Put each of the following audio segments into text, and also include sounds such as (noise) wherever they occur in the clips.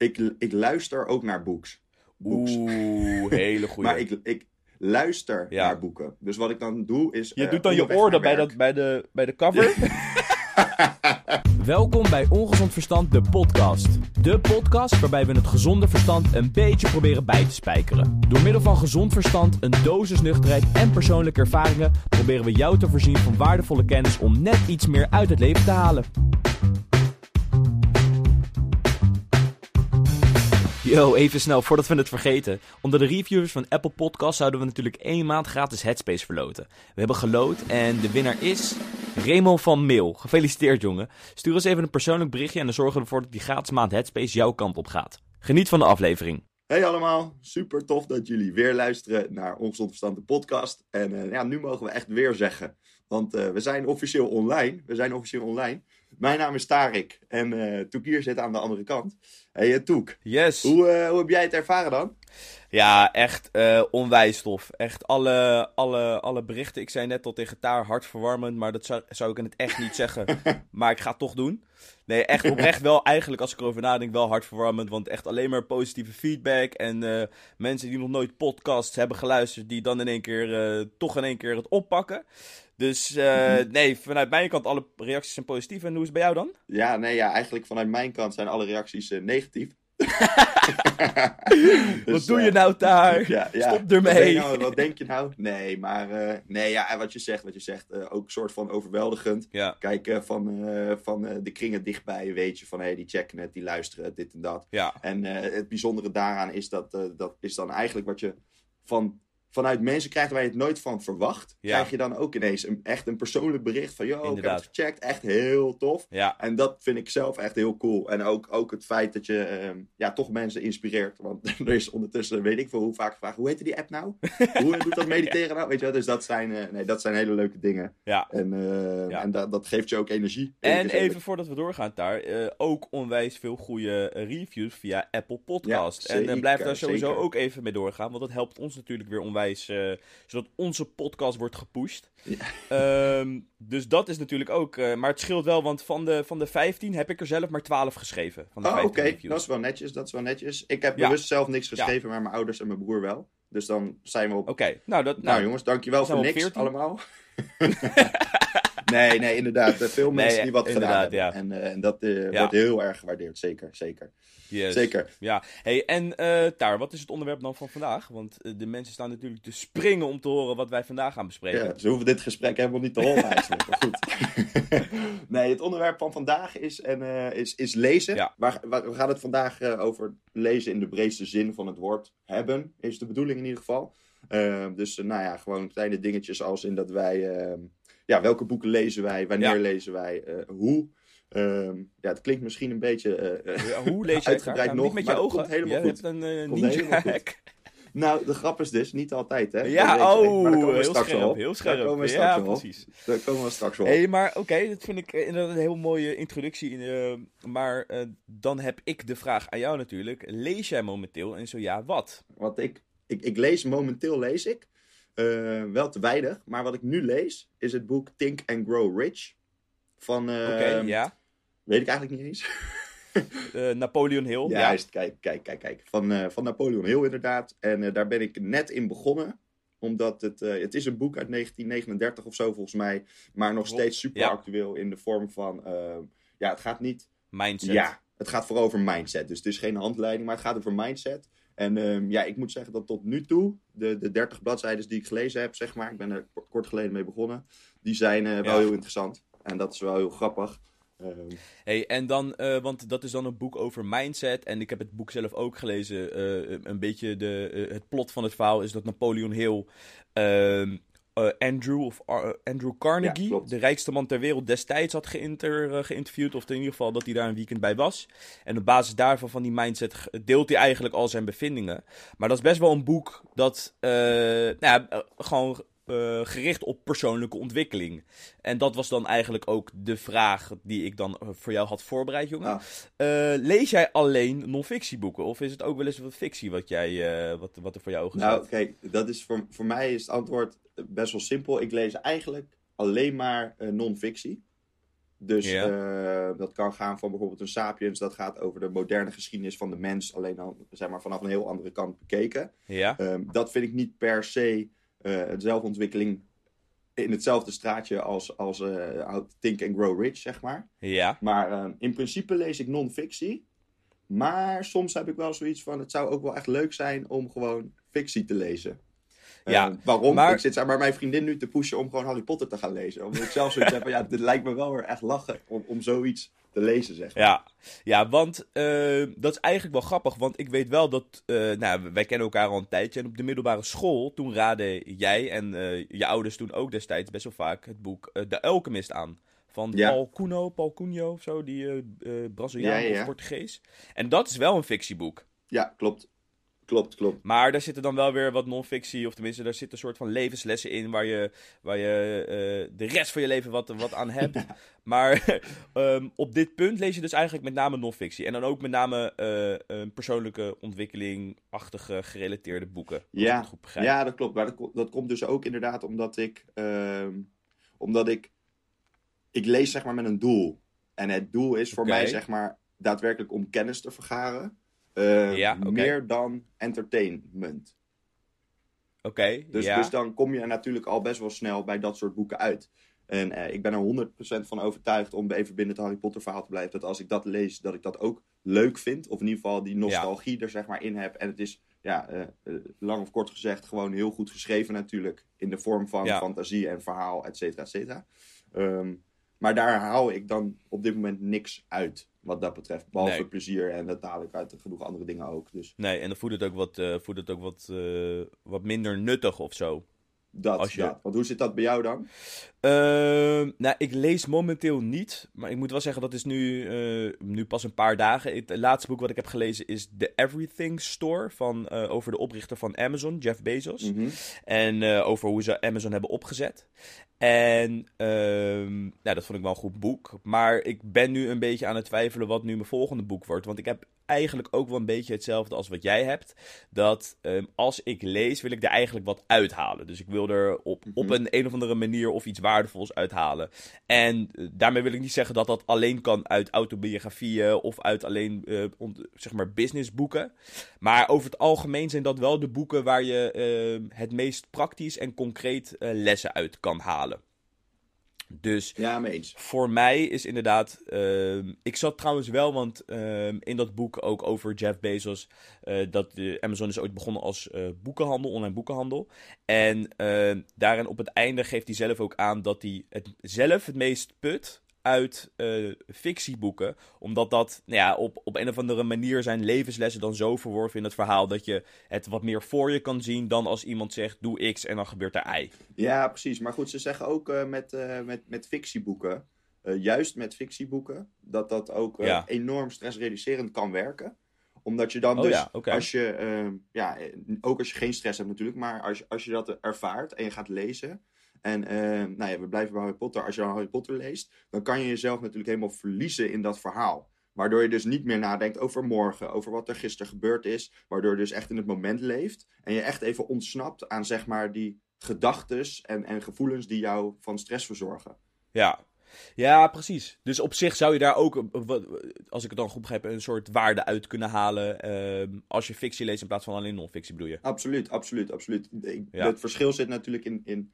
Ik, ik luister ook naar boeks. Boeks. Oeh, hele (laughs) goede. Maar ik, ik luister Ja. naar boeken. Dus wat ik dan doe is... Je eh, doet dan je naar bij, dat, bij, de, bij de cover. (laughs) Welkom bij Ongezond Verstand, de podcast. De podcast waarbij we het gezonde verstand een beetje proberen bij te spijkeren. Door middel van gezond verstand, een dosis nuchterheid en persoonlijke ervaringen proberen we jou te voorzien van waardevolle kennis om net iets meer uit het leven te halen. Yo, even snel voordat we het vergeten. Onder de reviewers van Apple Podcasts zouden we natuurlijk één maand gratis Headspace verloten. We hebben geloot en de winnaar is Remo van Meel. Gefeliciteerd jongen. Stuur ons even een persoonlijk berichtje en dan zorgen we ervoor dat die gratis maand Headspace jouw kant op gaat. Geniet van de aflevering. Hey allemaal, super tof dat jullie weer luisteren naar Ongezond Verstand de podcast. En eh, ja, nu mogen we echt weer zeggen, want eh, we zijn officieel online. We zijn officieel online. Mijn naam is Tarik en eh Toek hier zit aan de andere kant. Hey eh, Toek, Yes. hoe, eh, hoe heb jij het ervaren dan? Ja, echt onwijs tof. Echt alle, alle, alle berichten. Ik zei net al tegen Taar hartverwarmend, maar dat zou, zou ik in het echt niet zeggen. (laughs) maar ik ga het toch doen. Nee, echt oprecht wel eigenlijk als ik erover nadenk wel hartverwarmend. Want echt alleen maar positieve feedback. En mensen die nog nooit podcasts hebben geluisterd, die dan in één keer toch in één keer het oppakken. Dus eh, nee, vanuit mijn kant alle reacties zijn positief. En hoe is het bij jou dan? Ja, nee, ja, eigenlijk vanuit mijn kant zijn alle reacties eh, negatief. (laughs) (laughs) Wat Dus, doe eh, je nou daar? (laughs) Ja, ja. Stop Wat, ermee. je nou, wat denk je nou? Nee, maar eh, nee, ja, en wat je zegt, wat je zegt, eh, ook een soort van overweldigend. Ja, Kijk, eh, van, eh, van eh, de kringen dichtbij weet je van, hé, die checken het, die luisteren dit en dat. ja. En eh, het bijzondere daaraan is dat, eh, dat is dan eigenlijk wat je van, vanuit mensen krijgt waar je het nooit van verwacht. Ja. Krijg je dan ook ineens een, echt een persoonlijk bericht van, yo, ik heb het gecheckt, echt heel tof. Ja, En dat vind ik zelf echt heel cool. En ook, ook het feit dat je ehm, ja, toch mensen inspireert. Want (laughs) er is ondertussen, weet ik veel hoe vaak gevraagd, hoe heet die app nou? (laughs) hoe doet dat mediteren nou? Weet je wel? Dus dat zijn, eh, nee, dat zijn hele leuke dingen. ja. En, eh, en dat, dat geeft je ook energie. En even voordat we doorgaan daar, eh, ook onwijs veel goede reviews via Apple Podcast. En blijf daar sowieso zeker. ook even mee doorgaan, want dat helpt ons natuurlijk weer onwijs, eh, zodat onze podcast wordt gepusht. Ehm, dus dat is natuurlijk ook, eh, maar het scheelt wel, want van de, van de 15 heb ik er zelf maar 12 geschreven. Van de Oh, oké. 15 reviews. Dat is wel netjes, dat is wel netjes. Ik heb Ja. bewust zelf niks geschreven, maar mijn ouders en mijn broer wel. Dus dan zijn we op... Oké, nou dat... Nou, Nou, jongens, dankjewel voor niks 14? allemaal. (laughs) (laughs) nee, nee, inderdaad. Veel mensen Nee, die wat gedaan hebben. ja. En, eh, en dat eh, wordt heel erg gewaardeerd. Zeker, zeker. yes. Zeker. Ja, hey, en eh Taar, wat is het onderwerp dan van vandaag? Want de mensen staan natuurlijk te springen om te horen wat wij vandaag gaan bespreken. Ja, ze hoeven dit gesprek helemaal niet te horen eigenlijk. Maar goed. (laughs) nee, het onderwerp van vandaag is, en, is, is lezen. Ja. Waar, waar- we gaan het vandaag over lezen in de breedste zin van het woord. Hebben is de bedoeling in ieder geval. Eh, dus nou ja, gewoon kleine dingetjes als in dat wij... ja, welke boeken lezen wij? Wanneer Ja. lezen wij? eh, hoe? Ehm, ja, het klinkt misschien een beetje... Ja, hoe lees het Uitgebreid? Nou, nog, niet met je maar ogen. komt helemaal je goed. hebt een ninja goed. hack. nou, de grap is dus, niet altijd hè. Ja, je. oh, Maar daar komen we heel scherp, op. heel Daar scherp. komen we straks Ja, wel op. precies. Daar komen we straks wel Hé, hey, maar oké, dat vind ik inderdaad een heel mooie introductie. eh, maar dan heb ik de vraag aan jou natuurlijk. Lees jij momenteel en zo ja, wat? Wat ik, ik, ik lees, momenteel lees ik, wel te weinig, maar wat ik nu lees is het boek Think and Grow Rich. Van, eh, Oké, ja. weet ik eigenlijk niet eens. (laughs) Eh, Napoleon Hill. Ja, Juist, kijk, kijk, kijk, kijk. Van, eh, van Napoleon Hill inderdaad. En eh, daar ben ik net in begonnen. Omdat het, eh, het is een boek uit 1939 of zo volgens mij. Maar nog steeds super ja. actueel in de vorm van, eh, ja, het gaat niet Mindset. Ja, het gaat vooral over mindset. Dus het is geen handleiding, maar het gaat over mindset. En ehm, ja, ik moet zeggen dat tot nu toe, de, de 30 bladzijden die ik gelezen heb, zeg maar, ik ben er kort- geleden mee begonnen, die zijn eh, wel Ja. heel interessant. En dat is wel heel grappig. Ehm, Hey, en dan, eh, want dat is dan een boek over mindset. En ik heb het boek zelf ook gelezen. eh, een beetje de, het plot van het verhaal is dat Napoleon Hill. Eh, Andrew, of, eh, Andrew Carnegie, de rijkste man ter wereld, destijds had geïnter, eh, geïnterviewd. Of in ieder geval dat hij daar een weekend bij was. En op basis daarvan, van die mindset, deelt hij eigenlijk al zijn bevindingen. Maar dat is best wel een boek dat nou ja, gewoon eh, gericht op persoonlijke ontwikkeling. En dat was dan eigenlijk ook de vraag die ik dan eh, voor jou had voorbereid, jongen. Eh, lees jij alleen non-fictieboeken? Of is het ook wel eens wat fictie wat, jij, wat, wat er voor jou ogen nou, kijk, dat is voor, voor mij is het antwoord best wel simpel. Ik lees eigenlijk alleen maar non-fictie. Dus Ja. dat kan gaan van bijvoorbeeld een Sapiens, dat gaat over de moderne geschiedenis van de mens, alleen dan zeg maar vanaf een heel andere kant bekeken. Ja, Ehm, dat vind ik niet per se eh, een zelfontwikkeling in hetzelfde straatje als, als eh, Think and Grow Rich, zeg maar. ja, Maar ehm, in principe lees ik non-fictie. Maar soms heb ik wel zoiets van: het zou ook wel echt leuk zijn om gewoon fictie te lezen. Ja, Eh, waarom? maar- Ik zit zeg maar mijn vriendin nu te pushen om gewoon Harry Potter te gaan lezen. Omdat ik zelf zoiets heb van: ja, dit lijkt me wel weer echt lachen om, om zoiets te lezen, zeg maar. ja. Ja, want eh, dat is eigenlijk wel grappig. Want ik weet wel dat. eh, nou, wij kennen elkaar al een tijdje. En op de middelbare school. Toen raadde jij en eh, je ouders toen ook destijds best wel vaak het boek De Alchemist aan. Van Ja. Paul Cuno, Paul Cunho of zo, die Braziliaan Ja, ja, ja. of Portugees. En dat is wel een fictieboek. Ja, klopt. Klopt, klopt. Maar daar zitten dan wel weer wat non-fictie, of tenminste, daar zitten een soort van levenslessen in waar je, waar je eh, de rest van je leven wat, wat aan hebt. (laughs) Maar (laughs) ehm, op dit punt lees je dus eigenlijk met name non-fictie. En dan ook met name een persoonlijke ontwikkeling-achtige gerelateerde boeken. Ja, goed ja, dat klopt. Maar dat, ko- dat komt dus ook inderdaad omdat ik, ehm, omdat ik, ik lees zeg maar met een doel. En het doel is voor mij zeg maar daadwerkelijk om kennis te vergaren. Eh, Ja. Meer dan entertainment. Oké, Dus, ja. dus dan kom je natuurlijk al best wel snel bij dat soort boeken uit. En eh, ik ben er 100% van overtuigd om even binnen het Harry Potter verhaal te blijven. Dat als ik dat lees, dat ik dat ook leuk vind. Of in ieder geval die nostalgie er zeg maar in heb. En het is, ja, eh, lang of kort gezegd, gewoon heel goed geschreven natuurlijk. In de vorm van Ja. fantasie en verhaal, et cetera, et cetera. Ehm, maar daar haal ik dan op dit moment niks uit. Wat dat betreft. Behalve Nee. plezier en dat haal ik uit genoeg andere dingen ook. Dus Nee, en dan voelt het ook wat, eh, voelt het ook wat, eh, wat minder nuttig of zo. dat, Als je- dat. Want hoe zit dat bij jou dan? Ehm, nou, ik lees momenteel niet. Maar ik moet wel zeggen, dat is nu, eh, nu pas een paar dagen. Het laatste boek wat ik heb gelezen is The Everything Store. Van, over de oprichter van Amazon, Jeff Bezos. Mhm. En over hoe ze Amazon hebben opgezet. En ehm, nou, dat vond ik wel een goed boek. Maar ik ben nu een beetje aan het twijfelen wat nu mijn volgende boek wordt. Want ik heb eigenlijk ook wel een beetje hetzelfde als wat jij hebt. Dat ehm, als ik lees, wil ik er eigenlijk wat uithalen. Dus ik wil er op, op Mhm. een, een of andere manier of iets waardevols uithalen. En eh, daarmee wil ik niet zeggen dat dat alleen kan uit autobiografieën of uit alleen eh, zeg maar businessboeken. Maar over het algemeen zijn dat wel de boeken waar je eh, het meest praktisch en concreet eh, lessen uit kan halen. Dus Ja, voor mij is inderdaad. ehm, ik zat trouwens wel, want ehm, in dat boek ook over Jeff Bezos. eh, dat de Amazon is ooit begonnen als eh, boekenhandel, online boekenhandel. En ehm, daarin op het einde geeft hij zelf ook aan dat hij het zelf het meest put uit eh, fictieboeken. Omdat dat nou ja, op, op een of andere manier zijn levenslessen dan zo verworven in het verhaal. dat je het wat meer voor je kan zien dan als iemand zegt: doe X en dan gebeurt er Y. Ja, precies. Maar goed, ze zeggen ook eh, met, eh, met, met fictieboeken, juist met fictieboeken, dat dat ook Ja. enorm stressreducerend kan werken. Omdat je dan Oh dus, ja, als je, ehm, ja, ook als je geen stress hebt natuurlijk, maar als je, als je dat ervaart en je gaat lezen. En ehm, nou ja, we blijven bij Harry Potter. Als je Harry Potter leest, dan kan je jezelf natuurlijk helemaal verliezen in dat verhaal. Waardoor je dus niet meer nadenkt over morgen, over wat er gisteren gebeurd is. Waardoor je dus echt in het moment leeft. En je echt even ontsnapt aan zeg maar die gedachtes en, en gevoelens die jou van stress verzorgen. Ja. Ja, precies. Dus op zich zou je daar ook, eh, wat- als ik het dan goed begrijp, een soort waarde uit kunnen halen. ehm, als je fictie leest in plaats van alleen non-fictie, bedoel je? Absoluut, absoluut, absoluut. Ik- Ja. Het verschil zit natuurlijk in, in,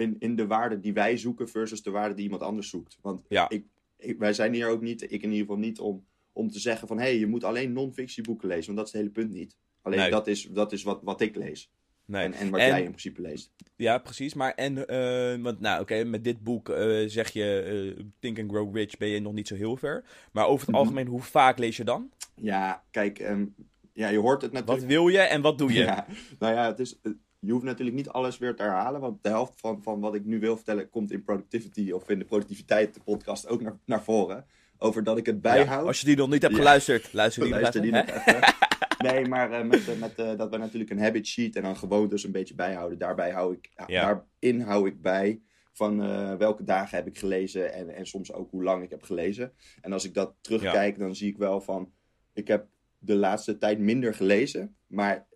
in, in de waarde die wij zoeken versus de waarde die iemand anders zoekt. Want Ja. ik, ik- wij zijn hier ook niet, ik in ieder geval niet, om, om te zeggen van hé, hey, je moet alleen non-fictieboeken lezen. Want dat is het hele punt niet. Alleen Nee. dat is, dat is wat, wat ik lees. Nee. En, en wat En- jij in principe leest. Ja, precies. Maar en, eh, want nou oké, met dit boek eh, zeg je, eh, Think and Grow Rich ben je nog niet zo heel ver. Maar over het Mhm. algemeen, hoe vaak lees je dan? Ja, kijk, ehm, ja, je hoort het natuurlijk. Wat wil je en wat doe je? Ja, nou ja, het is, je hoeft natuurlijk niet alles weer te herhalen. Want de helft van, van wat ik nu wil vertellen komt in Productivity of in de Productiviteit de podcast ook naar, naar voren. Over dat ik het bijhoud. Ja, als je die nog niet hebt Ja. geluisterd, luister die (laughs) Luister die nog even. (laughs) Nee, maar eh, met, eh, met, eh, dat we natuurlijk een habit sheet en dan gewoontes een beetje bijhouden. Daarbij hou ik, ja. Daarin hou ik bij van welke dagen heb ik gelezen en, en soms ook hoe lang ik heb gelezen. En als ik dat terugkijk, dan zie ik wel van, ik heb de laatste tijd minder gelezen, maar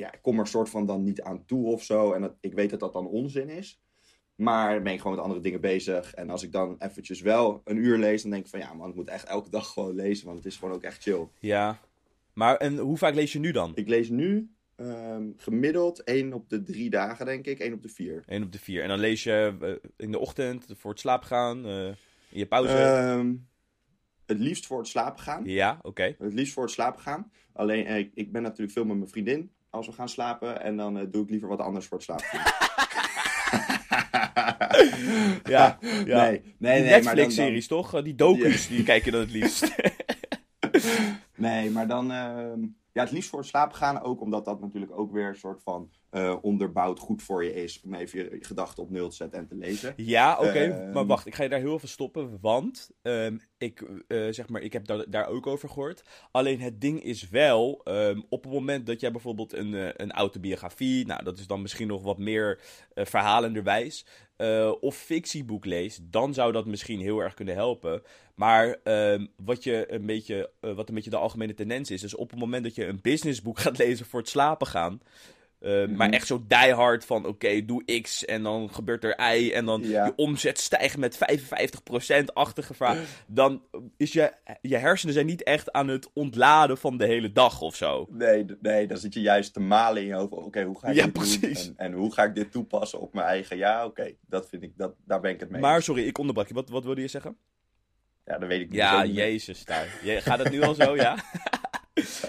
ja, ik kom er soort van dan niet aan toe of zo. En dat, ik weet dat dat dan onzin is. Maar ben ik gewoon met andere dingen bezig. En als ik dan eventjes wel een uur lees, dan denk ik van ja man, ik moet echt elke dag gewoon lezen. Want het is gewoon ook echt chill. Ja. Maar en hoe vaak lees je nu dan? Ik lees nu ehm, gemiddeld één op de drie dagen, denk ik. één op de vier. Eén op de vier. En dan lees je eh, in de ochtend, voor het slapen gaan, eh, in je pauze? Ehm, het liefst voor het slapen gaan. ja, oké. Het liefst voor het slapen gaan. Alleen, eh, ik, ik ben natuurlijk veel met mijn vriendin als we gaan slapen. En dan eh, doe ik liever wat anders voor het slapen. (laughs) Ja, ja. Nee, nee, nee. dan- Netflix-series, toch? Eh, Die docus, die kijk je dan het liefst. (laughs) Nee, maar dan... ehm, ja, het liefst voor het slapen gaan. Ook omdat dat natuurlijk ook weer een soort van eh, onderbouwd goed voor je is. Om even je gedachten op nul te zetten en te lezen. Ja, oké. Ehm. Maar wacht, ik ga je daar heel even stoppen. Want ehm, ik, eh, zeg maar, ik heb daar, daar ook over gehoord. Alleen het ding is wel, ehm, op het moment dat jij bijvoorbeeld een, eh, een autobiografie, nou dat is dan misschien nog wat meer verhalenderwijs, of fictieboek leest, dan zou dat misschien heel erg kunnen helpen. Maar wat, je een beetje, wat een beetje de algemene tendens is, is op het moment dat je een businessboek (laughs) gaat lezen voor het slapen gaan. Eh, Mhm. Maar echt zo diehard van, oké, doe X en dan gebeurt er Y en dan Ja. je omzet stijgt met 55%-achtige vraag. Dan is je, je hersenen zijn niet echt aan het ontladen van de hele dag of zo. Nee, nee, dan zit je juist te malen in je hoofd. Oké, hoe ga ik Ja, dit precies. doen? En, en hoe ga ik dit toepassen op mijn eigen... Ja, oké, dat vind ik... Dat, daar ben ik het mee Maar sorry, ik onderbrak je. Wat, wat wilde je zeggen? Ja, dat weet ik niet. Ja, jezus, daar. Je, gaat het nu al zo, ja? (laughs)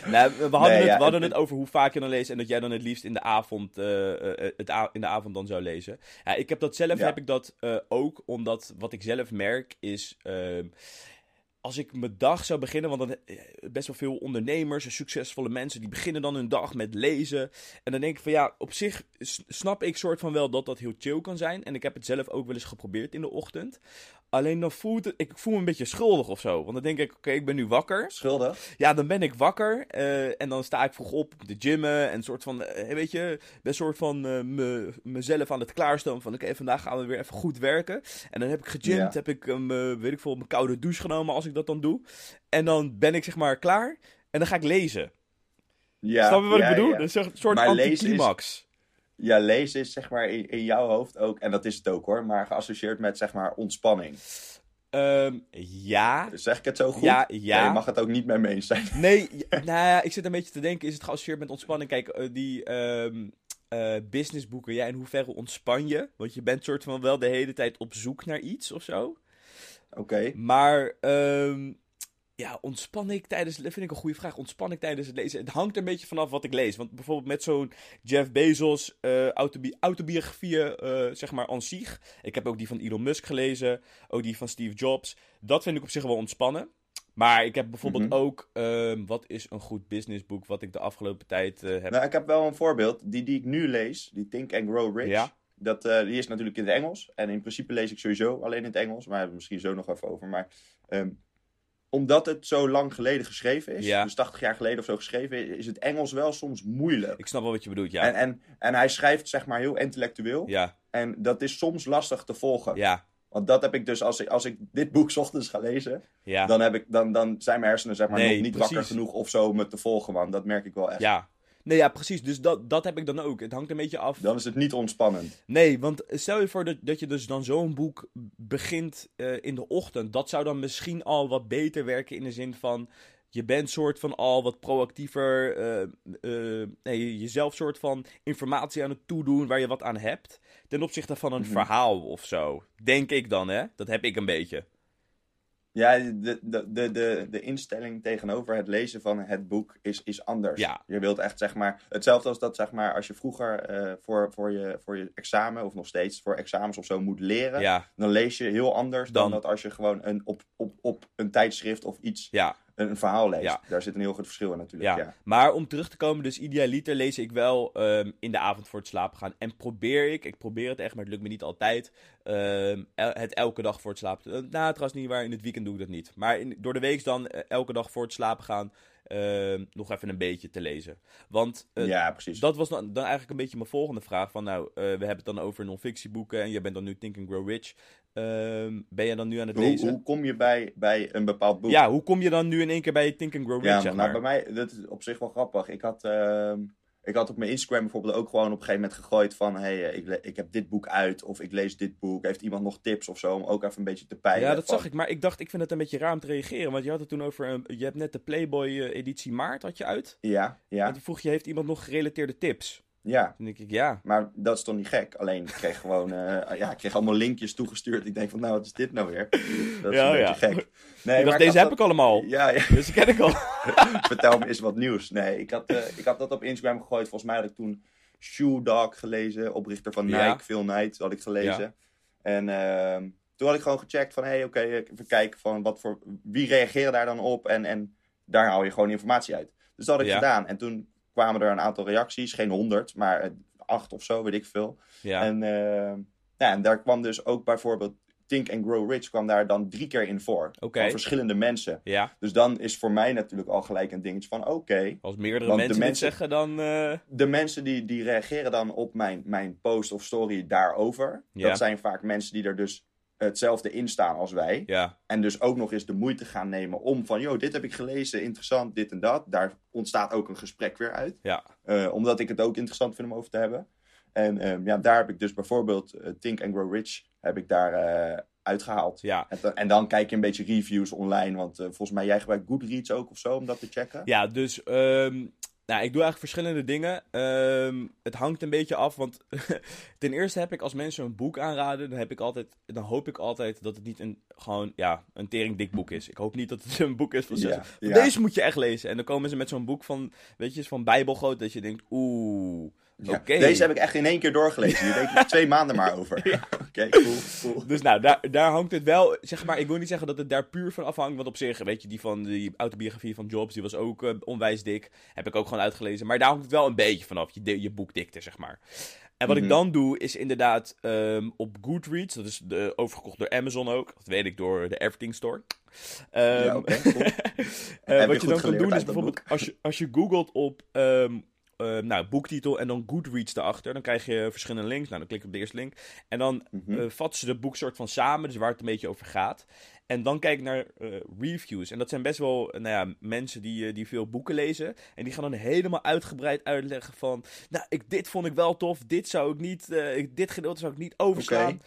nou, we hadden, Nee, het, ja, we hadden het- het over hoe vaak je dan leest en dat jij dan het liefst in de avond, eh, eh, het in de avond dan zou lezen. Ja, ik heb dat zelf, Ja. heb ik dat eh, ook, omdat wat ik zelf merk is, ehm, als ik mijn dag zou beginnen, want dan best wel veel ondernemers en succesvolle mensen, die beginnen dan hun dag met lezen. En dan denk ik van ja, op zich snap ik soort van wel dat dat heel chill kan zijn. En ik heb het zelf ook wel eens geprobeerd in de ochtend. Alleen dan voelt het, ik voel me een beetje schuldig of zo. Want dan denk ik, oké, ik ben nu wakker. Schuldig? Ja, dan ben ik wakker eh, en dan sta ik vroeg op te gymmen en soort van, eh, weet je, ben soort van eh, me, mezelf aan het klaarstomen van, oké, vandaag gaan we weer even goed werken. En dan heb ik gegymd, Ja. heb ik, um, weet ik veel, mijn koude douche genomen als ik dat dan doe. En dan ben ik zeg maar klaar en dan ga ik lezen. Ja, Snap je wat ja, ik bedoel? ja. Een soort anticlimax. Ja, lezen is zeg maar in, in jouw hoofd ook, en dat is het ook hoor, maar geassocieerd met zeg maar ontspanning. Ehm, ja. Zeg ik het zo goed? Ja, ja. Nee, je mag het ook niet met me eens zijn. Nee, (laughs) nou ja, ik zit een beetje te denken, is het geassocieerd met ontspanning? Kijk, eh, die ehm, eh, businessboeken, ja, in hoeverre ontspan je? Want je bent soort van wel de hele tijd op zoek naar iets of zo. Oké. Maar, ehm, ja, ontspan ik tijdens, dat vind ik een goede vraag, ontspan ik tijdens het lezen? Het hangt er een beetje vanaf wat ik lees. Want bijvoorbeeld met zo'n Jeff Bezos eh, autobi autobiografieën, eh, zeg maar, aan zich. Ik heb ook die van Elon Musk gelezen, ook die van Steve Jobs. Dat vind ik op zich wel ontspannen. Maar ik heb bijvoorbeeld Mhm. ook, ehm, wat is een goed businessboek wat ik de afgelopen tijd eh, heb... Nou, ik heb wel een voorbeeld. Die die ik nu lees, die Think and Grow Rich. Ja. Dat, die is natuurlijk in het Engels. En in principe lees ik sowieso alleen in het Engels. Maar daar hebben we misschien zo nog even over. Maar ehm, omdat het zo lang geleden geschreven is, Ja. dus 80 jaar geleden of zo geschreven, is het Engels wel soms moeilijk. Ik snap wel wat je bedoelt, ja. En, en, en hij schrijft zeg maar heel intellectueel. Ja, En dat is soms lastig te volgen. ja, Want dat heb ik dus, als ik, als ik dit boek ochtends ga lezen, ja. dan, heb ik, dan, dan zijn mijn hersenen zeg maar Nee, nog niet precies. wakker genoeg of zo om het te volgen. Want dat merk ik wel echt. Ja. Nee, ja, precies. Dus dat, dat heb ik dan ook. Het hangt een beetje af. Dan is het niet ontspannend. Nee, want stel je voor dat, dat je dus dan zo'n boek begint eh, in de ochtend. Dat zou dan misschien al wat beter werken in de zin van... Je bent soort van al wat proactiever. eh, eh, nee, jezelf soort van informatie aan het toedoen waar je wat aan hebt. Ten opzichte van een Mhm. verhaal of zo. Denk ik dan, hè? Dat heb ik een beetje. Ja, de, de, de, de, de instelling tegenover het lezen van het boek is, is anders. Ja. Je wilt echt, zeg maar, hetzelfde als dat, zeg maar, als je vroeger eh, voor, voor, je, voor je examen, of nog steeds voor examens of zo moet leren, Ja, dan lees je heel anders dan, Dan- dat als je gewoon een, op, op, op een tijdschrift of iets, ja. Een, verhaal leest. Ja. Daar zit een heel groot verschil in natuurlijk. Ja, Ja. maar om terug te komen, dus idealiter lees ik wel ehm, in de avond voor het slapen gaan. En probeer ik, ik probeer het echt, maar het lukt me niet altijd, ehm, el- het elke dag voor het slapen. Nou, trouwens niet waar, in het weekend doe ik dat niet. Maar in, door de week dan eh, elke dag voor het slapen gaan, ehm, nog even een beetje te lezen. Want ja, precies. dat was dan, dan eigenlijk een beetje mijn volgende vraag. Van nou, eh, we hebben het dan over non-fictieboeken en je bent dan nu Think and Grow Rich. Ehm, ben je dan nu aan het hoe, lezen? hoe kom je bij, bij een bepaald boek? Ja, hoe kom je dan nu in één keer bij Think and Grow Rich, Ja, zeg nou, maar? bij mij, dat is op zich wel grappig. Ik had, ehm, ik had op mijn Instagram bijvoorbeeld ook gewoon op een gegeven moment gegooid van... hey, eh, ik, ik heb dit boek uit of ik lees dit boek. Heeft iemand nog tips of zo om ook even een beetje te peilen? Ja, dat van- zag ik. Maar ik dacht, ik vind het een beetje raar om te reageren. Want je had het toen over, een- je hebt net de Playboy eh, editie maart had je uit. Ja, En ja, toen vroeg je, heeft iemand nog gerelateerde tips? Ja. Toen denk ik, ja. Maar dat is toch niet gek? Alleen ik kreeg gewoon, eh, (laughs) ja, ik kreeg allemaal linkjes toegestuurd. Ik denk van, nou, wat is dit nou weer? Dat is Ja, een ja. beetje gek. Nee, ik dacht, deze heb ik allemaal. Ja, ja. (laughs) Dus ken ik al. (laughs) Vertel me eens wat nieuws. Nee, ik had, eh, ik had dat op Instagram gegooid. Volgens mij had ik toen Shoe Dog gelezen, oprichter van Nike, Ja. Phil Knight, had ik gelezen. En ehm, toen had ik gewoon gecheckt van, hé, hey, oké, even kijken van wat voor, wie reageerde daar dan op? En, en daar haal je gewoon informatie uit. Dus dat had ik gedaan. En toen kwamen er een aantal reacties, geen honderd, maar eh, acht of zo, weet ik veel. Ja, En, ehm, ja, en daar kwam dus ook bijvoorbeeld Think and Grow Rich kwam daar dan drie keer in voor. Oké. Van verschillende mensen. ja. Dus dan is voor mij natuurlijk al gelijk een dingetje van oké. Als meerdere mensen mensen- zeggen, dan... eh, de mensen die, die reageren dan op mijn, mijn post of story daarover. Ja. Dat zijn vaak mensen die er dus hetzelfde in staan als wij. ja, En dus ook nog eens de moeite gaan nemen om van... joh, dit heb ik gelezen, interessant, dit en dat. Daar ontstaat ook een gesprek weer uit. ja, Eh, omdat ik het ook interessant vind om over te hebben. En ehm, ja, daar heb ik dus bijvoorbeeld eh, Think and Grow Rich heb ik daar eh, uitgehaald. ja. En, dan- en dan kijk je een beetje reviews online. Want volgens mij jij gebruikt Goodreads ook of zo om dat te checken. Ja, dus ehm, nou, ik doe eigenlijk verschillende dingen. Ehm, het hangt een beetje af, want (laughs) ten eerste heb ik als mensen een boek aanraden, dan, heb ik altijd, dan hoop ik altijd dat het niet een, gewoon, ja, een tering dik boek is. Ik hoop niet dat het (laughs) een boek is van, zes- Ja, van ja. deze moet je echt lezen. En dan komen ze met zo'n boek van, weet je, van bijbelgroot, dat je denkt, oeh, Ja. Deze heb ik echt in één keer doorgelezen. Hier denk ik twee maanden maar over. (laughs) Oké, cool, cool. Dus nou, daar, daar hangt het wel, zeg maar, ik wil niet zeggen dat het daar puur van afhangt, want op zich, weet je, die van die autobiografie van Jobs, die was ook eh, onwijs dik, heb ik ook gewoon uitgelezen, maar daar hangt het wel een beetje vanaf, je, je boekdikte, zeg maar. En wat Mhm. ik dan doe, is inderdaad ehm, op Goodreads, dat is de, overgekocht door Amazon ook, dat weet ik door de Everything Store. Ehm, Ja, oké, cool. (laughs) eh, wat je dan kan doen is bijvoorbeeld, als je, als je googelt op ehm, eh, nou, boektitel en dan Goodreads erachter, dan krijg je verschillende links. Nou, dan klik ik op de eerste link. En dan eh, vatten ze de boek soort van samen, dus waar het een beetje over gaat. En dan kijk ik naar eh, reviews. En dat zijn best wel nou ja, mensen die, die veel boeken lezen. En die gaan dan helemaal uitgebreid uitleggen van... Nou, ik, dit vond ik wel tof. Dit zou ik niet... dit gedeelte zou ik niet overslaan.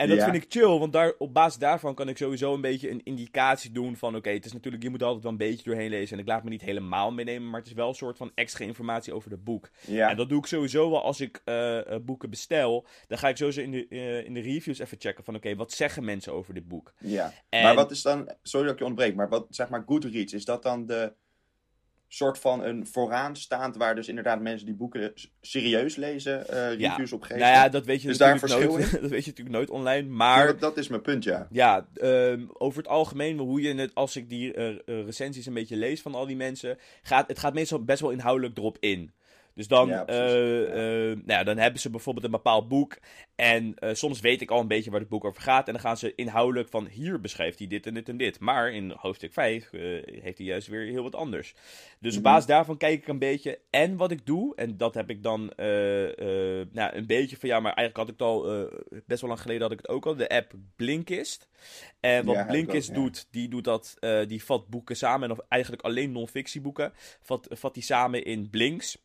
En dat Ja. vind ik chill, want daar, op basis daarvan kan ik sowieso een beetje een indicatie doen van... Oké, het is natuurlijk, je moet altijd wel een beetje doorheen lezen. En ik laat me niet helemaal meenemen, maar het is wel een soort van extra informatie over het boek. Ja, En dat doe ik sowieso wel als ik eh, eh, boeken bestel. Dan ga ik sowieso in de, eh, in de reviews even checken van... Oké, wat zeggen mensen over dit boek? ja. En- Maar wat is dan... Sorry dat ik je ontbreek, maar wat, zeg maar, Goodreads, is dat dan de soort van een vooraanstaand waar dus inderdaad mensen die boeken serieus lezen eh, reviews op geven? Nou ja, dat weet je daar een natuurlijk verschil nooit. (laughs) dat weet je natuurlijk nooit online. Ja, Maar dat, dat is mijn punt, ja. ja, ehm, over het algemeen, hoe je het, als ik die eh, eh, recensies een beetje lees van al die mensen, gaat het gaat meestal best wel inhoudelijk erop in. Dus dan, Ja, eh, eh, nou ja, dan hebben ze bijvoorbeeld een bepaald boek. En eh, soms weet ik al een beetje waar het boek over gaat. En dan gaan ze inhoudelijk van hier beschrijft hij dit en dit en dit. Maar in hoofdstuk 5 eh, heeft hij juist weer heel wat anders. Dus op Mhm. basis daarvan kijk ik een beetje. En wat ik doe, en dat heb ik dan nou, een beetje van ja, maar eigenlijk had ik het al best wel lang geleden had ik het ook al. De app Blinkist. En wat Ja, Blinkist ook, doet, die doet dat, die vat boeken samen. En of eigenlijk alleen non-fictieboeken. Vat, vat die samen in Blinks.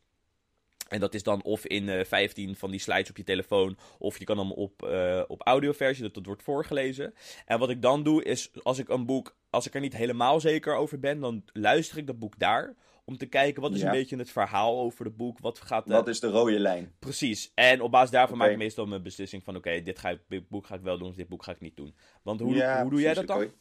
En dat is dan of in eh 15 van die slides op je telefoon, of je kan hem op, eh, op audioversie, dat het wordt voorgelezen. En wat ik dan doe, is als ik een boek, als ik er niet helemaal zeker over ben, dan luister ik dat boek daar. Om te kijken, wat is Ja. een beetje het verhaal over het boek? Wat gaat... eh, Wat is de rode lijn? Precies. En op basis daarvan maak ik meestal mijn beslissing van... Oké, dit, ga ik- dit boek ga ik wel doen, dit boek ga ik niet doen. Want hoe, Ja, hoe doe jij dat dan?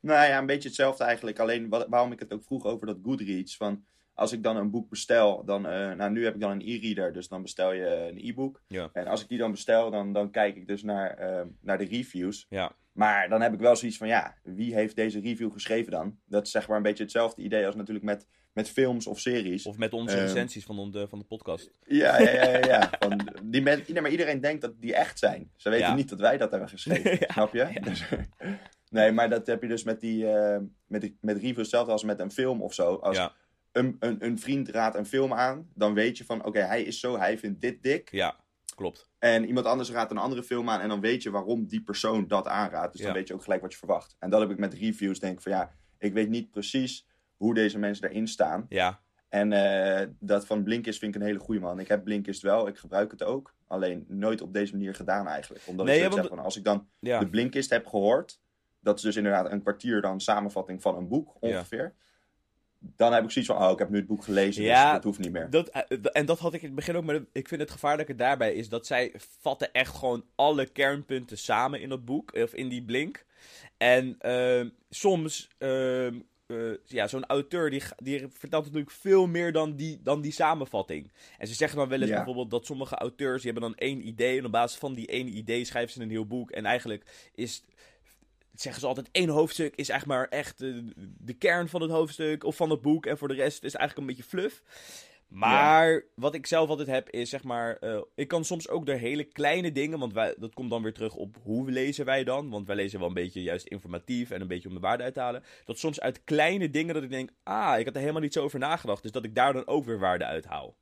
Nou ja, een beetje hetzelfde eigenlijk. Alleen wat, waarom ik het ook vroeg over dat Goodreads. Van als ik dan een boek bestel, dan, eh, nou nu heb ik dan een e-reader, dus dan bestel je een e-book. Ja. En als ik die dan bestel, dan, dan kijk ik dus naar, eh, naar de reviews. Ja, Maar dan heb ik wel zoiets van, ja, wie heeft deze review geschreven dan? Dat is zeg maar een beetje hetzelfde idee als natuurlijk met, met films of series. of met onze Ehm. recensies van, de, van de podcast. Ja, ja, ja, ja. ja. (laughs) Van, die men, nee, maar iedereen denkt dat die echt zijn. Ze weten Ja. niet dat wij dat hebben geschreven, (laughs) snap je? Dus- (laughs) nee, maar dat heb je dus met, die, eh, met, die, met reviews hetzelfde als met een film of zo. Als Ja, een, een, een vriend raadt een film aan, dan weet je van, oké, hij is zo, hij vindt dit dik. ja, klopt. En iemand anders raadt een andere film aan en dan weet je waarom die persoon dat aanraadt. Dus dan Ja. weet je ook gelijk wat je verwacht. En dat heb ik met reviews, denk ik van, ja, ik weet niet precies hoe deze mensen erin staan. Ja, En eh, dat van Blinkist vind ik een hele goede man. Ik heb Blinkist wel, ik gebruik het ook. Alleen nooit op deze manier gedaan eigenlijk. Omdat Nee, ik ja, want- van, als ik dan Ja. de Blinkist heb gehoord, dat is dus inderdaad een kwartier dan samenvatting van een boek ongeveer. Dan heb ik zoiets van, oh, ik heb nu het boek gelezen, Ja, dus dat hoeft niet meer. Dat, eh, en dat had ik in het begin ook, maar ik vind het gevaarlijke daarbij is dat zij vatten echt gewoon alle kernpunten samen in dat boek, of in die blink. En ehm, soms, ehm, eh, ja, zo'n auteur die, die vertelt natuurlijk veel meer dan die, dan die samenvatting. En ze zeggen dan wel eens Ja. bijvoorbeeld dat sommige auteurs, die hebben dan één idee en op basis van die ene idee schrijven ze een heel boek. En eigenlijk is zeggen ze altijd, één hoofdstuk is eigenlijk maar echt de, kern van het hoofdstuk of van het boek. En voor de rest is het eigenlijk een beetje fluff. Maar wat ik zelf altijd heb is, zeg maar, eh, ik kan soms ook door hele kleine dingen, want dat komt dan weer terug op hoe lezen wij dan. Want wij lezen wel een beetje juist informatief en een beetje om de waarde uit te halen. Dat soms uit kleine dingen dat ik denk, ah, ik had er helemaal niet zo over nagedacht. Dus dat ik daar dan ook weer waarde uit haal.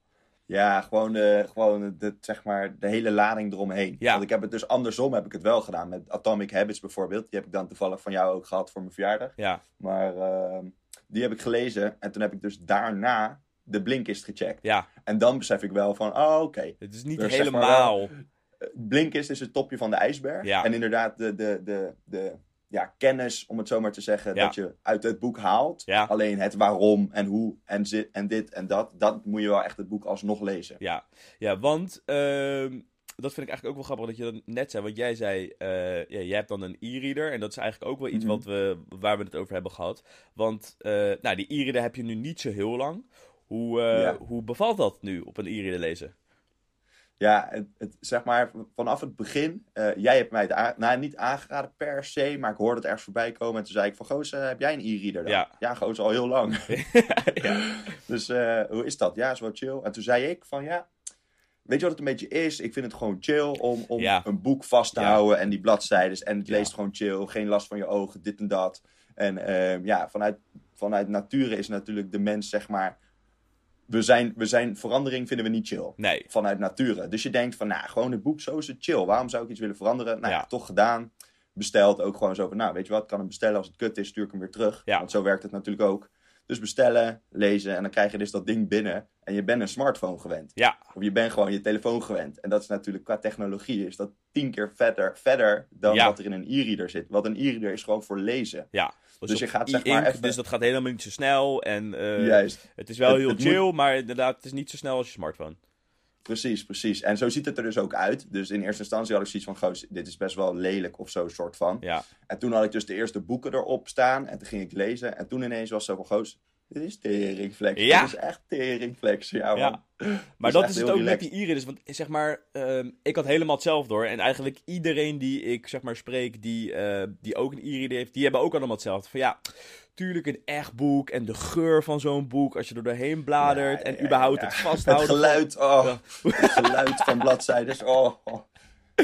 Ja, gewoon, de, gewoon de, zeg maar, de hele lading eromheen. Ja. Want ik heb het dus andersom heb ik het wel gedaan. Met Atomic Habits bijvoorbeeld. Die heb ik dan toevallig van jou ook gehad voor mijn verjaardag. Ja, Maar ehm, die heb ik gelezen. En toen heb ik dus daarna de Blinkist gecheckt. ja. En dan besef ik wel van, oh oké. Het is niet Dus zeg maar helemaal... Eh, Blinkist is het topje van de ijsberg. Ja. En inderdaad, de, de, de, de ja, kennis, om het zo maar te zeggen, Ja. dat je uit het boek haalt. Ja. Alleen het waarom en hoe en, en dit en dat, dat moet je wel echt het boek alsnog lezen. Ja, ja want ehm, dat vind ik eigenlijk ook wel grappig dat je dat net zei. Want jij zei, eh, ja, jij hebt dan een e-reader. En dat is eigenlijk ook wel iets Mhm. wat we, waar we het over hebben gehad. Want eh, nou, die e-reader heb je nu niet zo heel lang. Hoe, eh, hoe bevalt dat nu op een e-reader lezen? Ja, het, het, zeg maar vanaf het begin. eh, jij hebt mij het nou, niet aangeraden per se, maar ik hoorde het ergens voorbij komen. En toen zei ik van, goos, eh, heb jij een e-reader dan? Ja. Ja, goos, al heel lang. (laughs) ja. (laughs) dus eh, hoe is dat? Ja, is wel chill. En toen zei ik van, ja, weet je wat het een beetje is? Ik vind het gewoon chill om, om Ja. een boek vast te Ja. houden en die bladzijdes. En het leest gewoon chill, geen last van je ogen, dit en dat. En ehm, ja, vanuit, vanuit nature is natuurlijk de mens, zeg maar... We zijn, we zijn, verandering vinden we niet chill Nee. vanuit nature. Dus je denkt van, nou, gewoon het boek, zo is het chill. Waarom zou ik iets willen veranderen? Nou, Ja. toch gedaan. Besteld ook gewoon zo van, nou, weet je wat, ik kan hem bestellen. Als het kut is, stuur ik hem weer terug. Ja. Want zo werkt het natuurlijk ook. Dus bestellen, lezen en dan krijg je dus dat ding binnen. En je bent een smartphone gewend. Ja. Of je bent gewoon je telefoon gewend. En dat is natuurlijk qua technologie is dat tien keer verder, verder dan Ja. wat er in een e-reader zit. Want een e-reader is gewoon voor lezen. Ja. Dus je op gaat, zeg maar, even- Dus dat gaat helemaal niet zo snel. En eh, Juist. het is wel Het- heel het chill, maar inderdaad, het is niet zo snel als je smartphone. Precies, precies. En zo ziet het er dus ook uit. Dus in eerste instantie had ik zoiets van, goos, dit is best wel lelijk of zo, soort van. Ja. En toen had ik dus de eerste boeken erop staan. En toen ging ik lezen. En toen ineens was het zo van, goos, dit is teringflex. Ja. Dit is echt teringflex. Ja. Ja. Maar is dat is het ook met die e-readers. Want zeg maar, ehm, ik had helemaal hetzelfde hoor. En eigenlijk iedereen die ik zeg maar spreek, die, eh, die ook een e-reader heeft, die hebben ook allemaal hetzelfde. Van ja, tuurlijk een echt boek en de geur van zo'n boek als je er doorheen bladert. Ja, en überhaupt het Het vasthouden. van- geluid, oh. Het geluid van bladzijden. Oh, oh.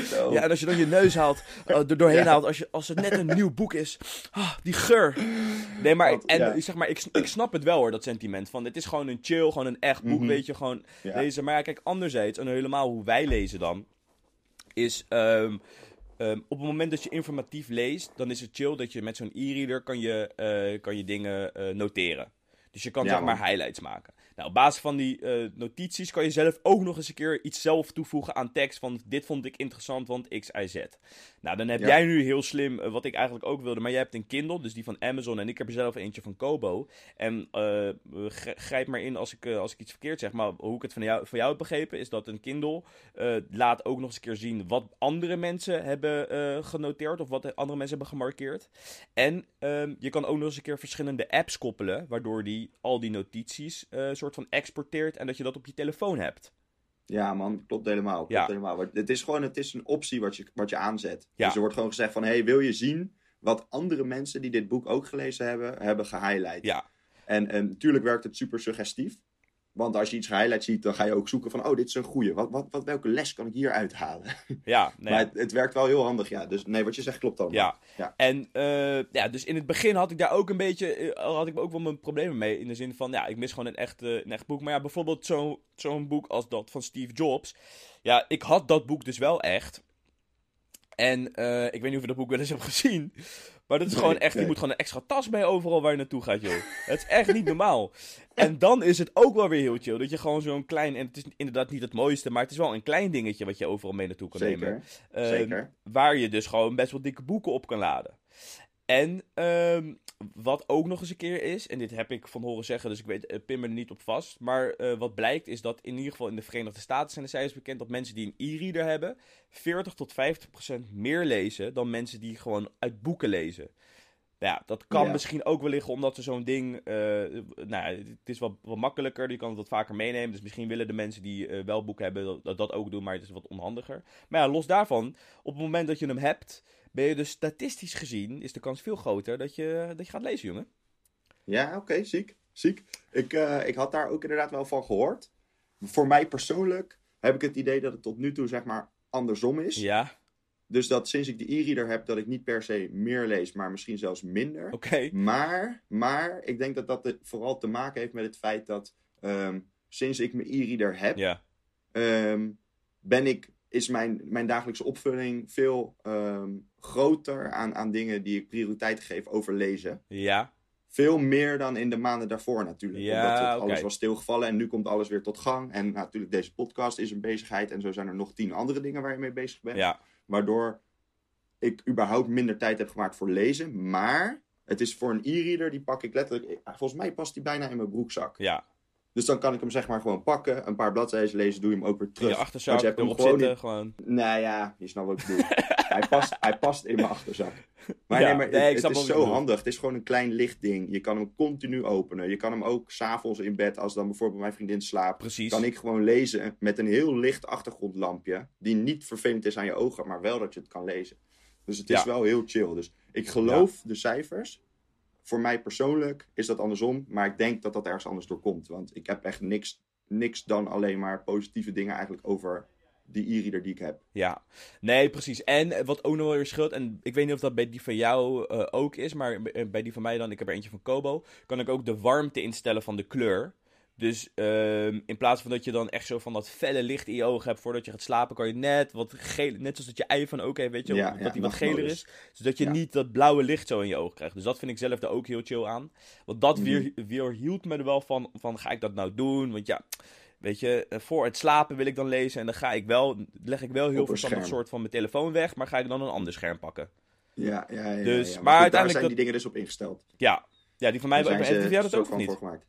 Zo. Ja, en als je dan je neus haalt, eh, er doorheen haalt, als, je, als het net een nieuw boek is. Ah, die geur. Nee, maar, Want, en, ja. zeg maar ik, ik snap het wel hoor, dat sentiment. Van, het is gewoon een chill, gewoon een echt boek, Mhm. weet je, gewoon Ja. lezen. Maar kijk, anderzijds, en helemaal hoe wij lezen dan, is ehm, ehm, op het moment dat je informatief leest, dan is het chill dat je met zo'n e-reader kan je, eh, kan je dingen eh, noteren. Dus je kan Ja, zeg maar man. highlights maken. Nou, op basis van die eh, notities kan je zelf ook nog eens een keer iets zelf toevoegen aan tekst. Van dit vond ik interessant, want X, Y, Z. Nou, dan heb Ja. jij nu heel slim, eh, wat ik eigenlijk ook wilde. Maar jij hebt een Kindle, dus die van Amazon. En ik heb er zelf eentje van Kobo. En eh, gr- grijp maar in als ik, als ik iets verkeerd zeg. Maar hoe ik het van jou, van jou heb begrepen, is dat een Kindle laat ook nog eens een keer zien wat andere mensen hebben genoteerd. Of wat andere mensen hebben gemarkeerd. En ehm, je kan ook nog eens een keer verschillende apps koppelen. Waardoor die al die notities eh soort van exporteert. En dat je dat op je telefoon hebt. Ja, man, klopt helemaal. Klopt Ja. helemaal. Het is gewoon het is een optie wat je, wat je aanzet. Ja. Dus er wordt gewoon gezegd van, hey, wil je zien wat andere mensen die dit boek ook gelezen hebben, hebben gehighlight? Ja, En, en natuurlijk werkt het super suggestief. Want als je iets gehighlight ziet, dan ga je ook zoeken van, oh, dit is een goeie. Wat, wat, wat, welke les kan ik hier uithalen? (laughs) ja. nee. Maar het, het werkt wel heel handig, ja. Dus nee, wat je zegt klopt allemaal. Ja. Ja. En eh, ja, dus in het begin had ik daar ook een beetje, eh, had ik ook wel mijn problemen mee. In de zin van, ja, ik mis gewoon een echt, eh, een echt boek. Maar ja, bijvoorbeeld zo- zo'n boek als dat van Steve Jobs. Ja, ik had dat boek dus wel echt. En ik weet niet of je dat boek wel eens hebt gezien. Maar dat is gewoon echt, je moet gewoon een extra tas mee overal waar je naartoe gaat, joh. (laughs) Het is echt niet normaal. En dan is het ook wel weer heel chill. Dat je gewoon zo'n klein, en het is inderdaad niet het mooiste, maar het is wel een klein dingetje wat je overal mee naartoe kan nemen. Zeker, Ehm, zeker. Waar je dus gewoon best wel dikke boeken op kan laden. En ehm, wat ook nog eens een keer is, en dit heb ik van horen zeggen, dus ik weet, pin me er niet op vast. Maar eh, wat blijkt is dat in ieder geval in de Verenigde Staten zijn de cijfers bekend dat mensen die een e-reader hebben, 40 tot 50 procent meer lezen dan mensen die gewoon uit boeken lezen. Ja, dat kan Ja. misschien ook wel liggen omdat er zo'n ding. eh, nou, ja, het is wat, wat makkelijker. Je kan het wat vaker meenemen. Dus misschien willen de mensen die wel boeken hebben dat dat ook doen. Maar het is wat onhandiger. Maar ja, los daarvan. Op het moment dat je hem hebt. Ben je dus statistisch gezien. Is de kans veel groter dat je, dat je gaat lezen, jongen. Ja, oké, ziek. Ziek. Ik, eh, ik had daar ook inderdaad wel van gehoord. Voor mij persoonlijk heb ik het idee dat het tot nu toe zeg maar andersom is. Ja, Dus dat sinds ik de e-reader heb, dat ik niet per se meer lees, maar misschien zelfs minder. oké. Maar, maar ik denk dat dat vooral te maken heeft met het feit dat ehm, sinds ik mijn e-reader heb, Ja, ehm, ben ik, is mijn, mijn dagelijkse opvulling veel ehm, groter aan, aan dingen die ik prioriteit geef over lezen. ja, Veel meer dan in de maanden daarvoor natuurlijk. Ja, Omdat het alles was stilgevallen en nu komt alles weer tot gang. En natuurlijk, deze podcast is een bezigheid. En zo zijn er nog tien andere dingen waar je mee bezig bent. ja. Waardoor ik überhaupt minder tijd heb gemaakt voor lezen. Maar het is voor een e-reader, die pak ik letterlijk... Volgens mij past die bijna in mijn broekzak. Ja, Dus dan kan ik hem zeg maar gewoon pakken. Een paar bladzijden lezen, doe je hem ook weer in terug. je achterzak, je hebt hem erop gewoon zitten, in- gewoon. Nou ja, je snapt wat ik bedoel. (laughs) hij, past, hij past in mijn achterzak. Maar Ja, nee, maar nee, het, ik snap het is zo handig. Het is gewoon een klein licht ding. Je kan hem continu openen. Je kan hem ook s'avonds in bed, als dan bijvoorbeeld mijn vriendin slaapt, Precies. kan ik gewoon lezen met een heel licht achtergrondlampje. Die niet vervelend is aan je ogen, maar wel dat je het kan lezen. Dus het is Ja. wel heel chill. Dus ik geloof de cijfers. Voor mij persoonlijk is dat andersom. Maar ik denk dat dat ergens anders door komt. Want ik heb echt niks, niks dan alleen maar positieve dingen eigenlijk over die e-reader die ik heb. Ja, nee, precies. En wat ook nog wel weer scheelt, en ik weet niet of dat bij die van jou eh, ook is, maar bij die van mij dan, ik heb er eentje van Kobo, kan ik ook de warmte instellen van de kleur. Dus ehm, in plaats van dat je dan echt zo van dat felle licht in je ogen hebt voordat je gaat slapen, kan je net wat geel, net zoals dat je iPhone ook heeft, weet je, Ja, dat ja, die wat geler is, zodat je Ja. niet dat blauwe licht zo in je ogen krijgt. Dus dat vind ik zelf er ook heel chill aan. Want dat Mhm. weer, weer hield me er wel van, van, ga ik dat nou doen? Want ja, weet je, eh, voor het slapen wil ik dan lezen en dan ga ik wel, leg ik wel heel verstandig scherm. soort van mijn telefoon weg, maar ga ik dan een ander scherm pakken. Ja, ja, ja. Dus, maar Maar, goed, uiteindelijk daar zijn dat- die dingen dus op ingesteld. Ja, ja die van mij, Daar heb zijn heb ze jij dat ook of van niet? voor gemaakt.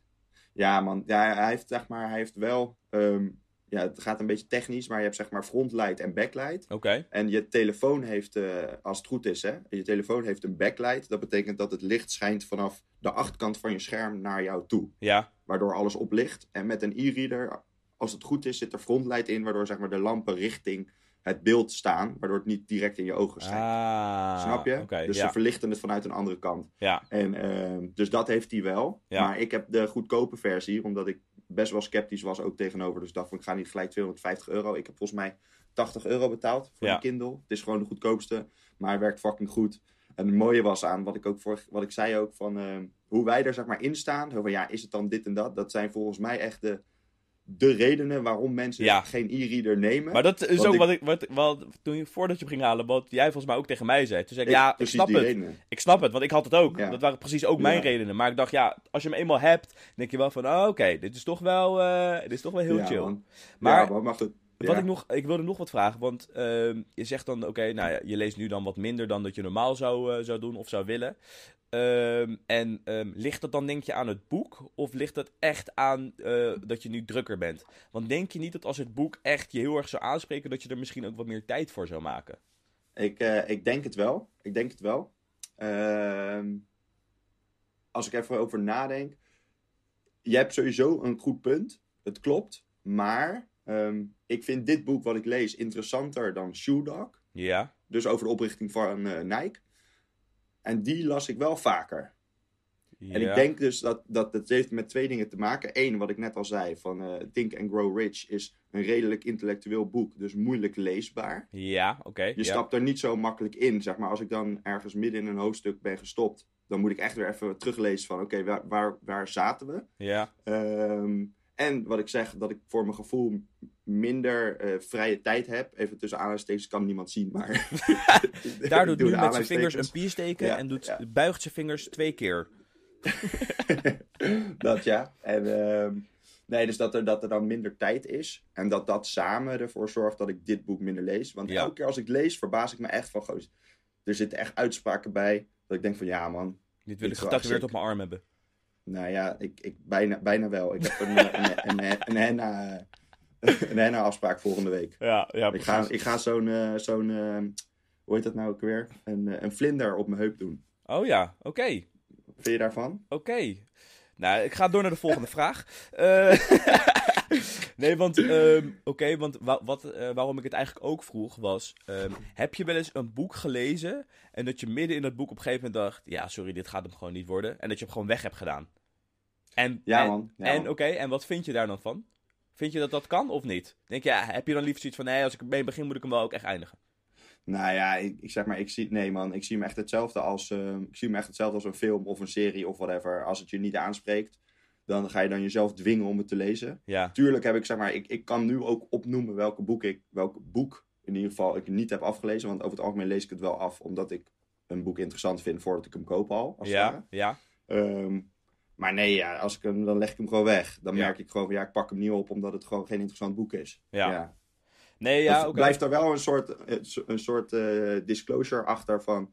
Ja, man. Ja, hij heeft, zeg maar, hij heeft wel... ehm, ja, het gaat een beetje technisch, maar je hebt zeg maar frontlight en backlight. Oké, En je telefoon heeft, eh, als het goed is, hè, je telefoon heeft een backlight. Dat betekent dat het licht schijnt vanaf de achterkant van je scherm naar jou toe. ja, Waardoor alles oplicht. En met een e-reader, als het goed is, zit er frontlight in. Waardoor zeg maar, de lampen richting het beeld staan. Waardoor het niet direct in je ogen schijnt. ah, Snap je? Dus ja, ze verlichten het vanuit een andere kant. ja, En, ehm, dus dat heeft hij wel. Ja. Maar ik heb de goedkope versie, omdat ik best wel sceptisch was ook tegenover. Dus dacht van, ik ga niet gelijk 250 euro. Ik heb volgens mij 80 euro betaald voor de Kindle. Het is gewoon de goedkoopste, maar hij werkt fucking goed. En het mooie was aan, wat ik ook voor, wat ik zei ook, van ehm, hoe wij er zeg maar in staan. Zo van, ja, is het dan dit en dat? Dat zijn volgens mij echt de, de redenen waarom mensen Ja. geen e-reader nemen. Maar dat is ook ik- wat ik, wat, wat, toen je, voordat je ging halen, wat jij volgens mij ook tegen mij zei. Toen zei ik, Ik- ja, ik snap het. redenen. Ik snap het, want ik had het ook. Ja. Dat waren precies ook mijn Ja. redenen. Maar ik dacht, ja, als je hem eenmaal hebt, denk je wel van, oh, oké, dit is toch wel, eh, dit is toch wel heel Ja, chill. man. Maar- mag het. Wat ik, nog, ik wilde nog wat vragen, want ehm, je zegt dan, oké, nou ja, je leest nu dan wat minder dan dat je normaal zou, eh, zou doen of zou willen. Ehm, en ehm, ligt dat dan denk je aan het boek of ligt dat echt aan eh, dat je nu drukker bent? Want denk je niet dat als het boek echt je heel erg zou aanspreken, dat je er misschien ook wat meer tijd voor zou maken? Ik, eh, ik denk het wel. Ik denk het wel. Ehm, als ik even over nadenk. Je hebt sowieso een goed punt. Het klopt. Maar ik vind dit boek wat ik lees interessanter dan Shoe Dog. Ja, Dus over de oprichting van eh, Nike. En die las ik wel vaker. En ik denk dus dat, dat het heeft met twee dingen te maken. Eén, wat ik net al zei, van eh, Think and Grow Rich is een redelijk intellectueel boek. Dus moeilijk leesbaar. Ja, oké. Je ja. stapt er niet zo makkelijk in, zeg maar. Als ik dan ergens midden in een hoofdstuk ben gestopt, dan moet ik echt weer even teruglezen van, oké, waar, waar, waar zaten we? Ja, Ehm, en wat ik zeg, dat ik voor mijn gevoel minder eh, vrije tijd heb, even tussen aanhalingstekens kan niemand zien, maar... (laughs) Daar (laughs) doet nu met zijn vingers een aanhalingstekens. pier steken Ja, en doet, ja. buigt zijn vingers twee keer. (laughs) dat ja. En, ehm, nee, dus dat er, dat er dan minder tijd is. En dat dat samen ervoor zorgt dat ik dit boek minder lees. Want Ja. elke keer als ik lees, verbaas ik me echt van... Goh, er zitten echt uitspraken bij dat ik denk van... Ja man, Dit wil ik echt op mijn arm hebben. Nou ja, ik, ik, bijna, bijna wel. Ik heb een, een, een, een, henna... Een henna afspraak volgende week. Ja, ja Ik ga, ik ga zo'n, eh, zo'n eh, hoe heet dat nou ook weer? Een, eh, een vlinder op mijn heup doen. Oh ja, oké. Vind je daarvan? Oké. Nou, ik ga door naar de volgende vraag. (laughs) Nee, want, ehm, oké, want wa- wat, waarom ik het eigenlijk ook vroeg was: ehm, heb je wel eens een boek gelezen en dat je midden in dat boek op een gegeven moment dacht: ja, sorry, dit gaat hem gewoon niet worden, en dat je hem gewoon weg hebt gedaan? En, Ja, en, man. Ja, en oké, en wat vind je daar dan van? Vind je dat dat kan of niet? Denk je, ja, heb je dan liever zoiets van: nee, als ik ermee begin, moet ik hem wel ook echt eindigen? Nou ja, ik, ik zeg maar, ik zie, nee man, ik zie hem echt hetzelfde als, eh, ik zie hem echt hetzelfde als een film of een serie of whatever. Als het je niet aanspreekt, dan ga je dan jezelf dwingen om het te lezen. Ja, Tuurlijk heb ik, zeg maar, ik, ik kan nu ook opnoemen welke boek ik, welk boek in ieder geval ik niet heb afgelezen. Want over het algemeen lees ik het wel af, omdat ik een boek interessant vind voordat ik hem koop al. Als ja, ja. Ehm, maar nee, ja, als ik hem, dan leg ik hem gewoon weg. Dan Ja. merk ik gewoon van ja, ik pak hem niet op omdat het gewoon geen interessant boek is. Ja. Nee, ja, oké. blijft er wel een soort, eh, een soort eh, disclosure achter van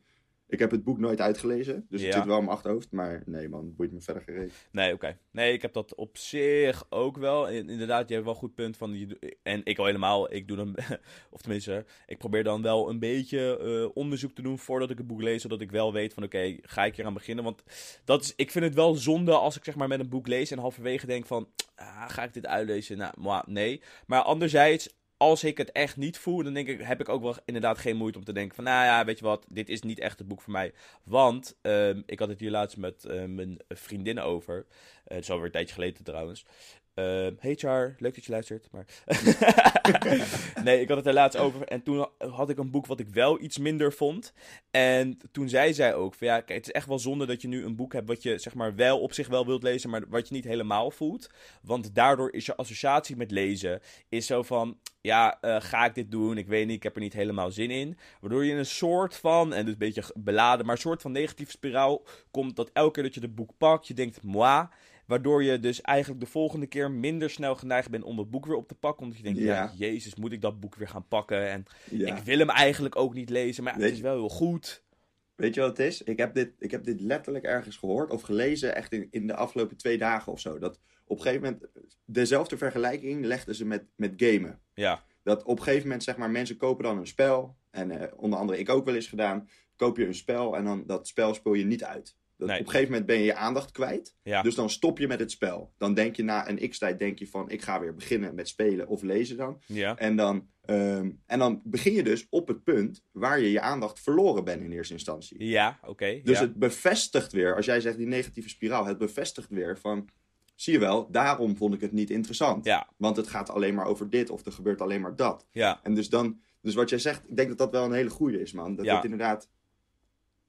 ik heb het boek nooit uitgelezen. Dus het Ja. zit wel in mijn achterhoofd. Maar nee man, het boeit me verder gereden. Nee, oké. Nee, ik heb dat op zich ook wel. In- Inderdaad, je hebt wel een goed punt van. je En ik al helemaal. Ik doe dan. (laughs) Of tenminste, ik probeer dan wel een beetje eh, onderzoek te doen voordat ik het boek lees. Zodat ik wel weet van oké, ga ik hier aan beginnen. Want dat is, ik vind het wel zonde als ik zeg maar met een boek lees en halverwege denk van. Ah, ga ik dit uitlezen? Nou, nee. Maar anderzijds. Als ik het echt niet voel, dan denk ik, heb ik ook wel inderdaad geen moeite om te denken van, nou ja, weet je wat, dit is niet echt het boek voor mij. Want, ehm, ik had het hier laatst met eh, mijn vriendinnen over. Eh, het is alweer een tijdje geleden trouwens. Ehm hey Char, leuk dat je luistert. Maar... (laughs) nee, ik had het er laatst over. En toen had ik een boek wat ik wel iets minder vond. En toen zei zij ook: van ja, kijk, het is echt wel zonde dat je nu een boek hebt wat je zeg maar wel op zich wel wilt lezen, maar wat je niet helemaal voelt. Want daardoor is je associatie met lezen is zo van. Ja, eh, ga ik dit doen? Ik weet niet, ik heb er niet helemaal zin in. Waardoor je in een soort van, en dus een beetje beladen, maar een soort van negatieve spiraal komt. Dat elke keer dat je het boek pakt, je denkt, moi. Waardoor je dus eigenlijk de volgende keer minder snel geneigd bent om het boek weer op te pakken. Omdat je denkt, ja, Ja. jezus, moet ik dat boek weer gaan pakken? En Ja. ik wil hem eigenlijk ook niet lezen, maar het is wel heel goed. Weet je wat het is? Ik heb dit, ik heb dit letterlijk ergens gehoord of gelezen, echt in, in de afgelopen twee dagen of zo. Dat op een gegeven moment, dezelfde vergelijking legden ze met, met gamen. Ja, Dat op een gegeven moment, zeg maar, mensen kopen dan een spel. En eh, onder andere ik ook wel eens gedaan. Koop je een spel en dan dat spel speel je niet uit. Dat, Nee. Op een gegeven moment ben je je aandacht kwijt. ja, Dus dan stop je met het spel. Dan denk je na een x-tijd denk je van ik ga weer beginnen met spelen of lezen dan. ja, En dan, ehm, en dan begin je dus op het punt waar je je aandacht verloren bent in eerste instantie. ja, oké. Dus ja. het bevestigt weer, als jij zegt die negatieve spiraal, het bevestigt weer van, zie je wel, daarom vond ik het niet interessant. Ja, Want het gaat alleen maar over dit of er gebeurt alleen maar dat. ja, En dus dan, dus wat jij zegt, ik denk dat dat wel een hele goede is, man. Dat het inderdaad,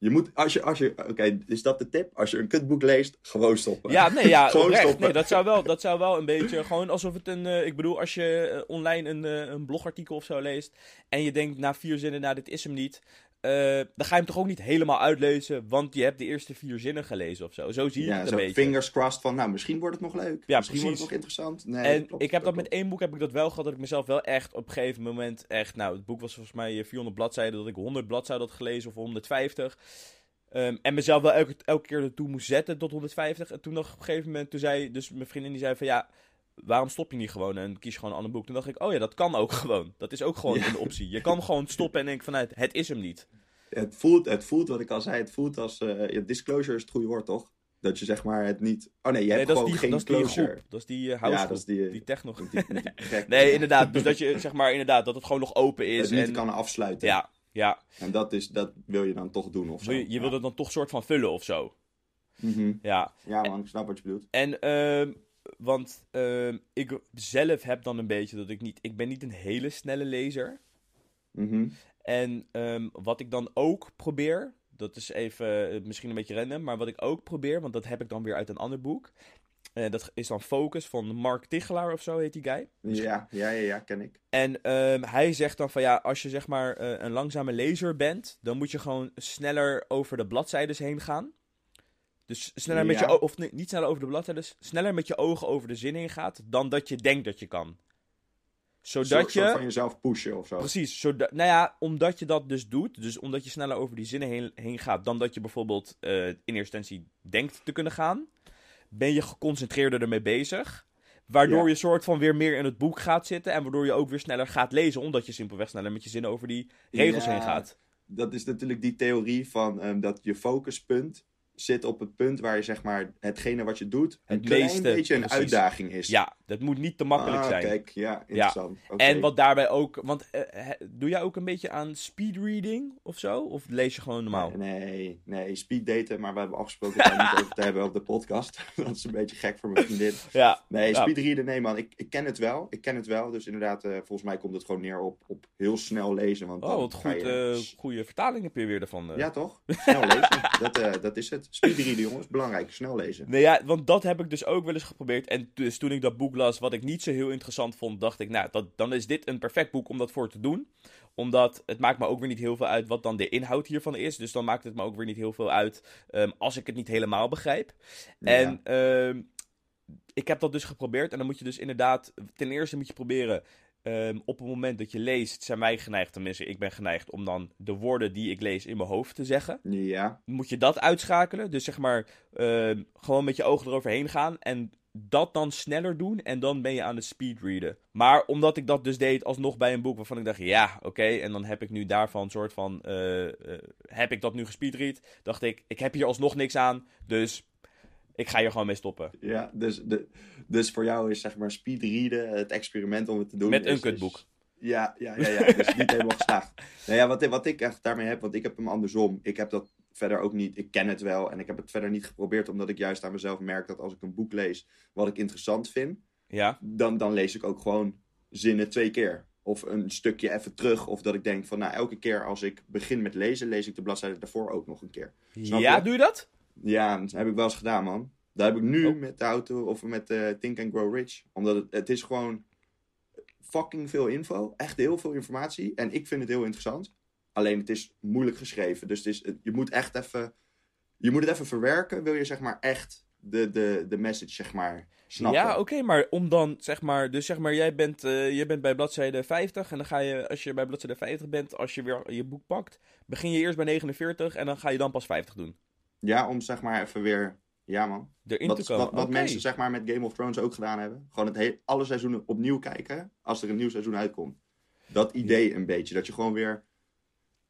je moet, als je, als je, oké, is dat de tip? Als je een kutboek leest, gewoon stoppen. ja, nee, ja, (laughs) Gewoon oprecht. stoppen. Nee, dat zou wel, dat zou wel een beetje, gewoon alsof het een, eh, ik bedoel, als je eh, online een, eh, een blogartikel of zo leest en je denkt na vier zinnen, nou, dit is hem niet. Eh, dan ga je hem toch ook niet helemaal uitlezen, want je hebt de eerste vier zinnen gelezen of zo. Zo zie je Ja, het een beetje. fingers crossed van, nou, misschien wordt het nog leuk. Ja, misschien wordt het nog interessant. Nee, En klopt, ik heb dat klopt. met één boek heb ik dat wel gehad, dat ik mezelf wel echt op een gegeven moment echt, nou, het boek was volgens mij 400 bladzijden, dat ik 100 bladzijden had gelezen of 150. Ehm, en mezelf wel elke, elke keer ertoe moest zetten tot 150. En toen nog op een gegeven moment, toen zei dus mijn vriendin die zei van ja, waarom stop je niet gewoon en kies gewoon een ander boek? Toen dacht ik, oh ja, dat kan ook (laughs) gewoon. Dat is ook gewoon Ja. een optie. Je kan gewoon stoppen en denken vanuit, het is hem niet. Het voelt, het voelt, wat ik al zei, het voelt als, eh, disclosure is het goede woord, toch? Dat je zeg maar het niet, oh nee, je hebt dat gewoon die, geen dat is die. Dat is die uh, house Ja, dat is die, die techno. Die- (laughs) Nee, inderdaad. Dus dat je, zeg maar, inderdaad, dat het gewoon nog open is. het niet en, kan afsluiten. Ja, ja. En dat, is, dat wil je dan toch doen of zo. Je, je wil het dan toch soort van vullen of zo. Mhm. Ja. Ja man, ik snap wat je bedoelt. En, ehm, want ehm, ik zelf heb dan een beetje dat ik niet... Ik ben niet een hele snelle lezer. Mhm. En ehm, wat ik dan ook probeer... Dat is even eh, misschien een beetje random, maar wat ik ook probeer, want dat heb ik dan weer uit een ander boek. Eh, dat is dan Focus van Mark Tichelaar of zo heet die guy. Ja, ja, ja, ja ken ik. En ehm, hij zegt dan van ja, als je zeg maar eh, een langzame lezer bent, dan moet je gewoon sneller over de bladzijdes heen gaan. Dus sneller met je of nee, niet sneller over de bladzijden, sneller met je ogen over de zin heen gaat dan dat je denkt dat je kan. Zodat soort je van jezelf pushen of zo. Precies, zodat, nou ja, omdat je dat dus doet, dus omdat je sneller over die zinnen heen, heen gaat dan dat je bijvoorbeeld eh, in eerste instantie denkt te kunnen gaan, ben je geconcentreerder ermee bezig. Waardoor Ja. je soort van weer meer in het boek gaat zitten en waardoor je ook weer sneller gaat lezen, omdat je simpelweg sneller met je zinnen over die regels Ja, heen gaat. Dat is natuurlijk die theorie van ehm, dat je focuspunt zit op het punt waar je zeg maar hetgene wat je doet een Het klein meeste, beetje een precies. uitdaging is. Ja, dat moet niet te makkelijk ah, zijn. kijk, ja, interessant. Oké. En wat daarbij ook, want eh, he- doe jij ook een beetje aan speedreading of zo? Of lees je gewoon normaal? Nee, nee, speed daten, maar we hebben afgesproken daar niet (laughs) over te hebben op de podcast. (laughs) dat is een beetje gek voor mijn vriendin. (laughs) Ja, Nee, Ja. speedreaden, nee man, ik, ik ken het wel. Ik ken het wel, dus inderdaad, eh, volgens mij komt het gewoon neer op, op heel snel lezen. Want oh, wat goed, je- eh, goede vertaling heb je weer ervan. eh. Ja, toch? Snel lezen, dat, eh, dat is het. Speedreaden, jongens, belangrijk, snel lezen. Nee, ja, want dat heb ik dus ook wel eens geprobeerd. En dus toen ik dat boek las, wat ik niet zo heel interessant vond, dacht ik, nou, dat, dan is dit een perfect boek om dat voor te doen. Omdat het maakt me ook weer niet heel veel uit wat dan de inhoud hiervan is. Dus dan maakt het me ook weer niet heel veel uit ehm, als ik het niet helemaal begrijp. En ehm, ik heb dat dus geprobeerd. En dan moet je dus inderdaad, ten eerste moet je proberen. Ehm, op het moment dat je leest, zijn wij geneigd, tenminste ik ben geneigd, om dan de woorden die ik lees in mijn hoofd te zeggen Ja, moet je dat uitschakelen. Dus zeg maar, ehm, gewoon met je ogen eroverheen gaan. En dat dan sneller doen. En dan ben je aan het speedreaden. Maar omdat ik dat dus deed alsnog bij een boek waarvan ik dacht, ja, oké. en dan heb ik nu daarvan een soort van, eh, eh, heb ik dat nu gespeedread? Dacht ik, ik heb hier alsnog niks aan. Dus ik ga hier gewoon mee stoppen. ja dus, de, dus voor jou is zeg maar speedreaden het experiment om het te doen. Met een kutboek. is- Ja, ja, ja, ja. Dus niet helemaal (laughs) geslaagd. Nou ja, wat, wat ik echt daarmee heb, want ik heb hem andersom. Ik heb dat verder ook niet, ik ken het wel en ik heb het verder niet geprobeerd, omdat ik juist aan mezelf merk dat als ik een boek lees wat ik interessant vind, Ja, dan, dan lees ik ook gewoon zinnen twee keer. Of een stukje even terug. Of dat ik denk van, nou, elke keer als ik begin met lezen, lees ik de bladzijde daarvoor ook nog een keer. Snap ja je? doe je dat? Ja, dat heb ik wel eens gedaan, man. Dat heb ik nu Oh. met de auto of met eh Think and Grow Rich. Omdat het, het is gewoon fucking veel info. Echt heel veel informatie. En ik vind het heel interessant. Alleen het is moeilijk geschreven. Dus het is, het- je moet echt even... Je moet het even verwerken. Wil je zeg maar echt de, de, de message zeg maar snappen. Ja, oké, maar om dan, zeg maar, dus zeg maar, jij bent, jij bent bij bladzijde 50 en dan ga je, als je bij bladzijde 50 bent, als je weer je boek pakt, begin je eerst bij 49 en dan ga je dan pas 50 doen. Ja, om zeg maar even weer... Ja, man. Erin Wat, te komen. wat, wat Oké. mensen zeg maar met Game of Thrones ook gedaan hebben. Gewoon het hele, alle seizoenen opnieuw kijken als er een nieuw seizoen uitkomt. Dat idee een beetje. Dat je gewoon weer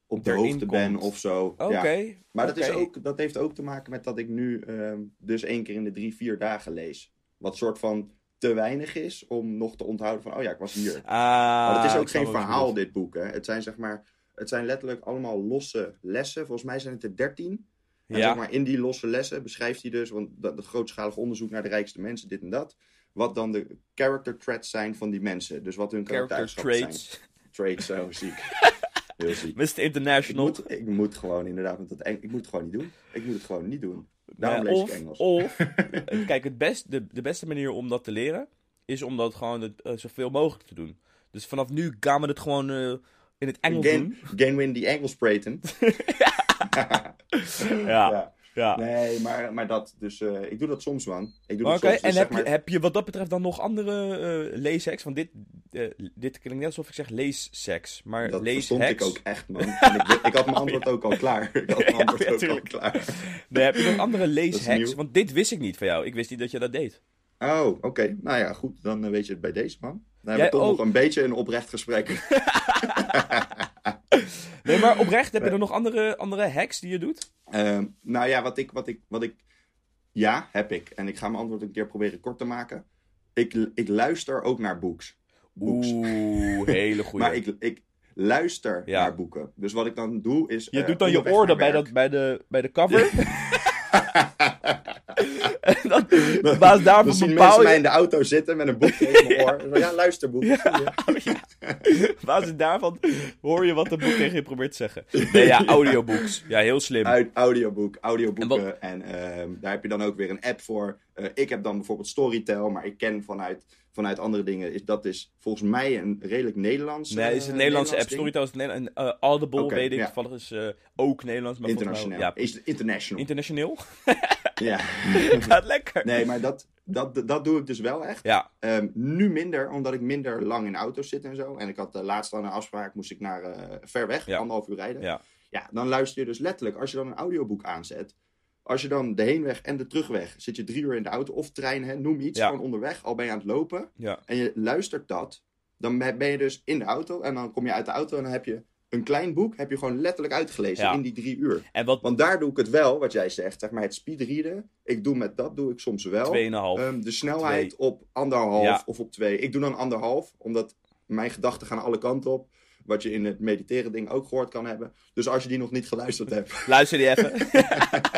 op de hoogte bent of zo. Oké. Ja. Maar dat, is ook, dat heeft ook te maken met dat ik nu ehm, dus één keer in de drie, vier dagen lees. Wat soort van te weinig is om nog te onthouden van, oh ja, ik was hier. Ah, Maar het is ook geen verhaal, dit boek. Hè. Het zijn zeg maar, het zijn letterlijk allemaal losse lessen. Volgens mij zijn het er dertien. En Ja, zeg maar, in die losse lessen beschrijft hij dus, want dat, dat grootschalig onderzoek naar de rijkste mensen, dit en dat. Wat dan de character traits zijn van die mensen. Dus wat hun character karaktereigenschappen zijn. traits. Zo ziek. (laughs) Heel ziek. Mr. Ik International. moet, ik moet gewoon inderdaad, met dat Eng- ik moet het gewoon niet doen. Ik moet het gewoon niet doen. Daarom Nou, lees of, ik Engels. Of, (laughs) kijk, het best, de, de beste manier om dat te leren, is om dat gewoon het, eh, zoveel mogelijk te doen. Dus vanaf nu gaan we het gewoon eh, in het Engels Gain, doen. gain win die Engels praten. (laughs) Ja, ja. Nee, maar, maar dat. Dus eh, ik doe dat soms, man. Ik doe Oké, dat soms. en dus heb, zeg maar- je, heb je wat dat betreft dan nog andere eh leeshacks? Want dit, eh, dit klinkt net alsof ik zeg leesseks, maar Dat leeshacks... verstond ik ook echt, man. (laughs) En ik, ik had mijn antwoord ook al klaar. Ik had mijn (laughs) Ja, antwoord ja, ook al klaar. Nee, heb je nog andere leeshacks? Want dit wist ik niet van jou. Ik wist niet dat je dat deed. Oh, oké. Nou ja, goed. Dan weet je het bij deze, man. Dan hebben we toch ook? nog een beetje een oprecht gesprek. (laughs) Nee, maar oprecht, heb je er nog andere, andere hacks die je doet? Ehm, nou ja, wat ik, wat, ik, wat ik... Ja, heb ik. En ik ga mijn antwoord een keer proberen kort te maken. Ik, ik luister ook naar boeks. boeks. Oeh, hele goeie. (laughs) Maar ik, ik luister Ja. naar boeken. Dus wat ik dan doe is... Je eh, doet dan je naar bij, dat, bij, de, bij de cover. (laughs) basis daarvan Dan zien mij in de auto zitten met een boek tegen mijn oor. Ja, luisterboek. Ja. Op basis daarvan hoor je wat de boek tegen je probeert te zeggen. Nee, ja, audiobooks. Ja, heel slim. Uit audioboek, audioboeken. En En, ehm, daar heb je dan ook weer een app voor. Eh, ik heb dan bijvoorbeeld Storytel, maar ik ken vanuit, vanuit andere dingen. Is, dat is volgens mij een redelijk Nederlands. Nee, is eh, een Nederlandse app. ding. Storytel is een Nederland- en, eh, Audible, Oké, weet ik. ja. Toevallig is eh, ook Nederlands. Maar mij Internationaal. wel- Is het international. (laughs) Ja, internationeel. (laughs) ja. Gaat lekker. Nee, maar dat, dat, dat doe ik dus wel echt. Ja, Ehm, nu minder, omdat ik minder lang in auto's zit en zo. En ik had de laatst aan een afspraak, moest ik naar eh, ver weg, Ja. anderhalf uur rijden. ja. Ja, dan luister je dus letterlijk, als je dan een audioboek aanzet. Als je dan de heenweg en de terugweg zit je drie uur in de auto of trein, hè, noem iets, Ja. gewoon onderweg, al ben je aan het lopen. ja. En je luistert dat, dan ben je dus in de auto en dan kom je uit de auto en dan heb je een klein boek, heb je gewoon letterlijk uitgelezen Ja. in die drie uur. En wat Want daar doe ik het wel, wat jij zegt, zeg maar het speedreaden. Ik doe met dat, doe ik soms wel. 2,5. Ehm, de snelheid op anderhalf of op twee. Ik doe dan anderhalf, omdat mijn gedachten gaan alle kanten op. Wat je in het mediteren ding ook gehoord kan hebben. Dus als je die nog niet geluisterd hebt. (laughs) Luister die even.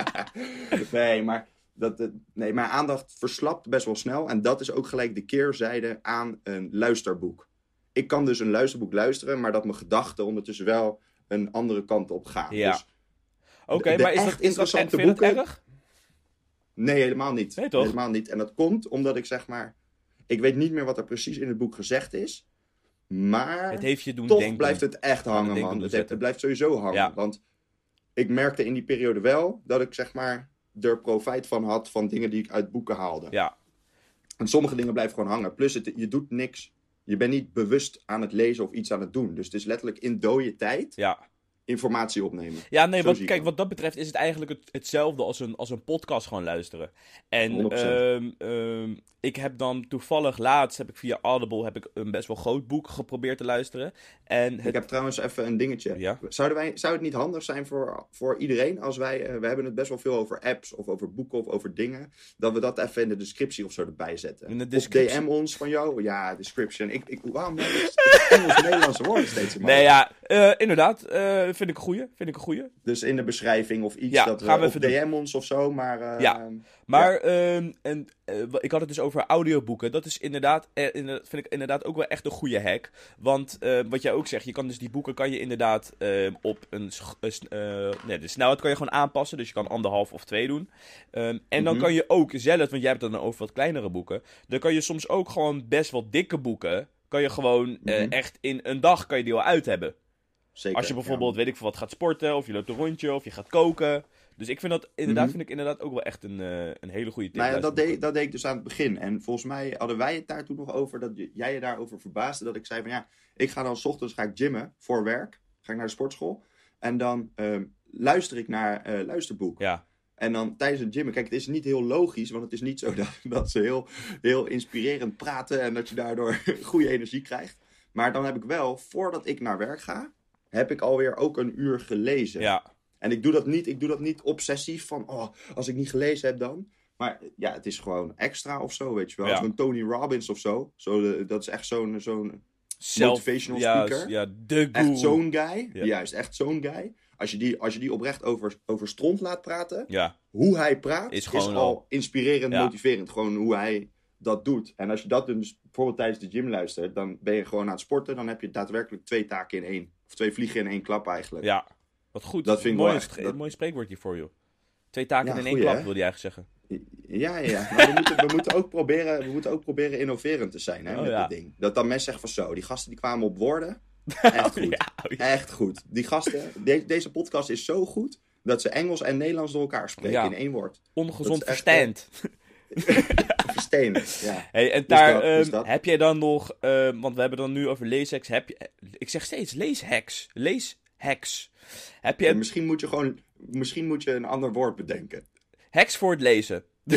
(laughs) nee, maar dat, eh, nee, mijn aandacht verslapt best wel snel. En dat is ook gelijk de keerzijde aan een luisterboek. Ik kan dus een luisterboek luisteren, maar dat mijn gedachten ondertussen wel een andere kant op gaan. Ja. Dus, Oké, maar is echt dat, interessante dat boeken- erg? nee, helemaal niet. Nee, toch? Helemaal niet. En dat komt omdat ik zeg maar. Ik weet niet meer wat er precies in het boek gezegd is. Maar. Het heeft je doen toch denken. blijft het echt hangen, man. Het, het blijft sowieso hangen. Ja. Want ik merkte in die periode wel dat ik zeg maar er profijt van had van dingen die ik uit boeken haalde. Ja, En sommige dingen blijven gewoon hangen. Plus, het, je doet niks. Je bent niet bewust aan het lezen of iets aan het doen. Dus het is letterlijk in dode tijd ja. Informatie opnemen. Ja, nee, want kijk, wat dat betreft is het eigenlijk het, hetzelfde als een, als een podcast gewoon luisteren. En 100%. ehm, ehm, ik heb dan toevallig laatst, heb ik via Audible, heb ik een best wel groot boek geprobeerd te luisteren. En het, Ik heb trouwens even een dingetje. Ja. Zouden wij, zou het niet handig zijn voor, voor iedereen als wij... eh, we hebben het best wel veel over apps of over boeken of over dingen. Dat we dat even in de descriptie of zo erbij zetten. In de Of? DM ons van jou. Ja, description. Ik, ik, waarom (laughs) Engels-Nederlandse woorden steeds in nee, ja, eh, inderdaad, eh, vind ik een goeie, vind ik een goeie. Dus in de beschrijving of iets. Ja, dat gaan we of even doen. DM ons of zo. Maar eh, Ja. Maar ehm, en, eh, ik had het dus over audioboeken. Dat is inderdaad, eh, inderdaad- vind ik inderdaad ook wel echt een goede hack. Want eh, wat jij ook zegt, je kan dus die boeken kan je inderdaad ehm, op een, nee, de snelheid kan je gewoon aanpassen. Dus je kan anderhalf of twee doen. Ehm, en dan Mhm. kan je ook zelf, want jij hebt het dan over wat kleinere boeken. Dan kan je soms ook gewoon best wel dikke boeken. Kan je gewoon Mhm. echt in een dag kan je die al uit hebben. Zeker. Als je bijvoorbeeld, weet ik veel wat, gaat sporten, of je loopt een rondje, of je gaat koken. Dus ik vind dat inderdaad, Mhm. vind ik inderdaad ook wel echt een, eh, een hele goede tip. Nou ja, dat deed, dat deed ik dus aan het begin. En volgens mij hadden wij het daar toen nog over, dat jij je daarover verbaasde. Dat ik zei van ja, ik ga dan 's ochtends ga ik gymmen voor werk. Ga ik naar de sportschool. En dan ehm, luister ik naar eh, luisterboek. Ja, En dan tijdens het gymmen, kijk, het is niet heel logisch, want het is niet zo (laughs) dat, dat ze heel, heel inspirerend praten en dat je daardoor (laughs) goede energie krijgt. Maar dan heb ik wel, voordat ik naar werk ga, heb ik alweer ook een uur gelezen. ja, En ik doe dat niet, ik doe dat niet obsessief van, oh, als ik niet gelezen heb dan. Maar ja, het is gewoon extra of zo, weet je wel. Ja. Zo'n Tony Robbins of zo. zo de- dat is echt zo'n zo'n Motivational speaker. Ja, de guru. echt zo'n guy. Ja. Juist, echt zo'n guy. Als je die, als je die oprecht over, over stront laat praten, Ja, hoe hij praat, Is is, al al- inspirerend, Ja. motiverend. Gewoon hoe hij dat doet. En als je dat dus bijvoorbeeld tijdens de gym luistert, dan ben je gewoon aan het sporten. Dan heb je daadwerkelijk twee taken in één. Of twee vliegen in één klap eigenlijk. ja. Wat goed. Dat vind ik mooi, echt- dat- mooi spreekwoordje voor je. Twee taken Ja, in één goeie, klap, hè? wilde je eigenlijk zeggen. Ja, ja, ja. Maar we moeten, we, moeten ook proberen, we moeten ook proberen innoverend te zijn hè, Oh, met ja. dit ding. Dat dan mensen zeggen van zo, die gasten die kwamen op woorden. (laughs) Echt goed. Oh ja. Echt goed. Die gasten, de- deze podcast is zo goed dat ze Engels en Nederlands door elkaar spreken in één woord. Ongezond is (laughs) (laughs) verstand. Verstenen. Ja. Hey, en Dus daar, dat, dus ehm, dat. heb jij dan nog, ehm, want we hebben dan nu over leeshacks. Heb je, ik zeg steeds leeshacks. Leeshacks. Heb je En misschien moet je gewoon, misschien moet je een ander woord bedenken. hacks voor het lezen? (laughs)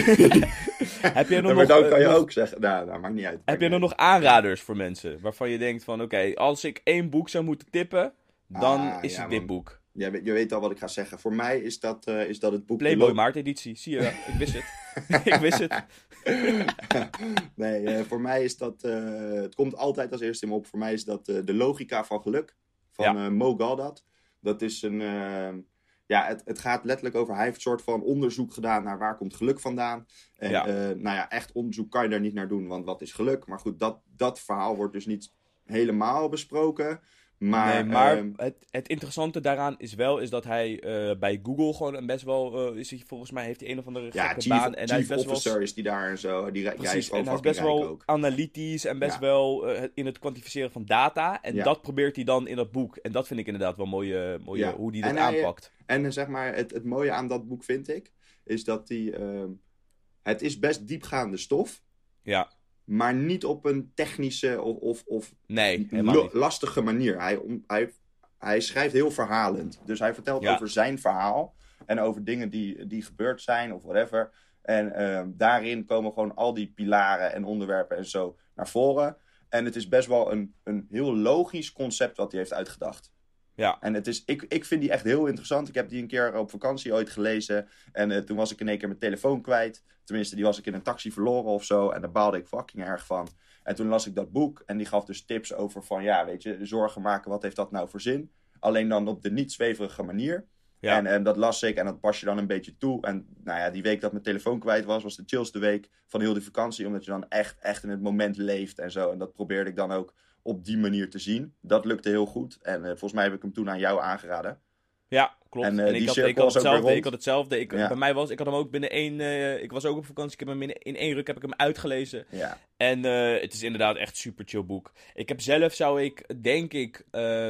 heb jij nog, Ja, maar dan eh, kan je nog- ook zeggen, nou, nou maakt niet uit. Heb je dan nog aanraders voor mensen? Waarvan je denkt van, oké, als ik één boek zou moeten tippen, dan Ah, is ja, het dit man. boek. weet, je weet al wat ik ga zeggen. Voor mij is dat, eh, is dat het boek... Playboy Maart editie, zie je. Ik wist het. (laughs) ik wist het. (laughs) nee, eh, voor mij is dat... eh, het komt altijd als eerste in me op. Voor mij is dat eh, De Logica van Geluk. Van Ja. Mo. Dat is een... ja, het, het gaat letterlijk over. Hij heeft een soort van onderzoek gedaan naar waar komt geluk vandaan. En Ja. nou ja, echt onderzoek kan je daar niet naar doen, want wat is geluk? Maar goed, dat, dat verhaal wordt dus niet helemaal besproken. Maar, nee, maar ehm, het, het interessante daaraan is wel is dat hij eh, bij Google gewoon best wel, eh, is hij, volgens mij heeft hij een of andere ja, gekke chief, baan. En hij is best wel is die daar en zo. Die, hij Precies, en hij is best wel ook. analytisch en best Ja. wel eh, in het kwantificeren van data. En dat probeert hij dan in dat boek. En dat vind ik inderdaad wel mooie, mooie hoe hij dat En hij, aanpakt. En zeg maar, het, het mooie aan dat boek vind ik, is dat die, ehm, het is best diepgaande stof, Ja, maar niet op een technische of, of, of nee, lastige manier. Hij, hij, hij schrijft heel verhalend. Dus hij vertelt Ja. over zijn verhaal en over dingen die, die gebeurd zijn of whatever. En ehm, daarin komen gewoon al die pilaren en onderwerpen en zo naar voren. En het is best wel een, een heel logisch concept wat hij heeft uitgedacht. Ja. En het is, ik, ik vind die echt heel interessant. Ik heb die een keer op vakantie ooit gelezen. En eh, toen was ik in één keer mijn telefoon kwijt. Tenminste, die was ik in een taxi verloren of zo. En daar baalde ik fucking erg van. En toen las ik dat boek. En die gaf dus tips over van, ja, weet je, zorgen maken. Wat heeft dat nou voor zin? Alleen dan op de niet zweverige manier. Ja. En, en dat las ik en dat pas je dan een beetje toe. En nou ja, die week dat mijn telefoon kwijt was, was de chillste week van heel die vakantie. Omdat je dan echt, echt in het moment leeft en zo. En dat probeerde ik dan ook op die manier te zien. Dat lukte heel goed. En eh, volgens mij heb ik hem toen aan jou aangeraden. Ja, klopt. En, En, die ik, had, ik, had hetzelfde, ik had hetzelfde. Ik, Ja. Bij mij was, ik had hem ook binnen één, eh, ik was ook op vakantie, ik heb hem in, in één ruk heb ik hem uitgelezen. Ja, En het is inderdaad echt een super chill boek. Ik heb zelf, zou ik, denk ik,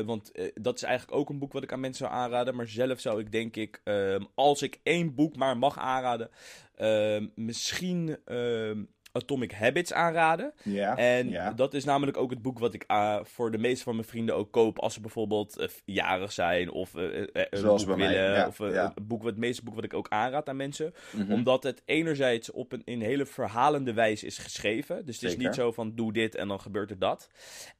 want dat is eigenlijk ook een boek wat ik aan mensen zou aanraden. Maar zelf zou ik, denk ik, ehm, als ik één boek maar mag aanraden, ehm, misschien ehm, Atomic Habits aanraden. ja, En ja. dat is namelijk ook het boek wat ik ah, voor de meeste van mijn vrienden ook koop. Als ze bijvoorbeeld eh, jarig zijn of eh, eh, een Zoals mij, willen. ja, of eh, een boek, wat, het meeste boek wat ik ook aanraad aan mensen. Mhm. Omdat het enerzijds op een, in hele verhalende wijze is geschreven. Dus het is niet zo van doe dit en dan gebeurt er dat.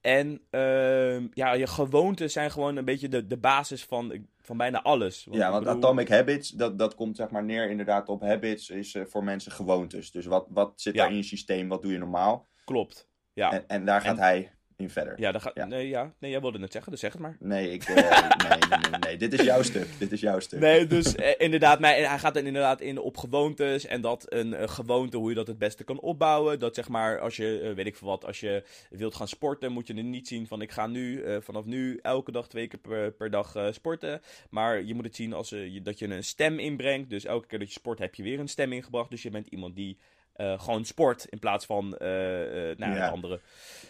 En ehm, ja, je gewoonten zijn gewoon een beetje de, de basis van, van bijna alles. Ja, ik want bedoel- Atomic Habits, dat, dat komt zeg maar neer inderdaad op habits, is eh, voor mensen gewoontes. Dus wat, wat zit Ja. daar in je systeem, wat doe je normaal? Klopt. Ja, En, en daar gaat En- hij in verder. ja, dan ga, Ja. Nee, ja, nee, jij wilde het zeggen, dus zeg het maar. Nee, ik, eh, (laughs) nee, nee, nee, dit is jouw stuk. Dit is jouw stuk. Nee, dus eh, inderdaad, maar hij gaat dan inderdaad in op gewoontes. En dat een eh, gewoonte, hoe je dat het beste kan opbouwen. Dat zeg maar, als je, weet ik veel wat, als je wilt gaan sporten, moet je er niet zien van ik ga nu, vanaf nu, elke dag, twee keer per, per dag sporten. Maar je moet het zien als je, dat je een stem inbrengt. Dus elke keer dat je sport, heb je weer een stem ingebracht. Dus je bent iemand die eh, gewoon sport in plaats van eh, eh, nou, Ja. het andere.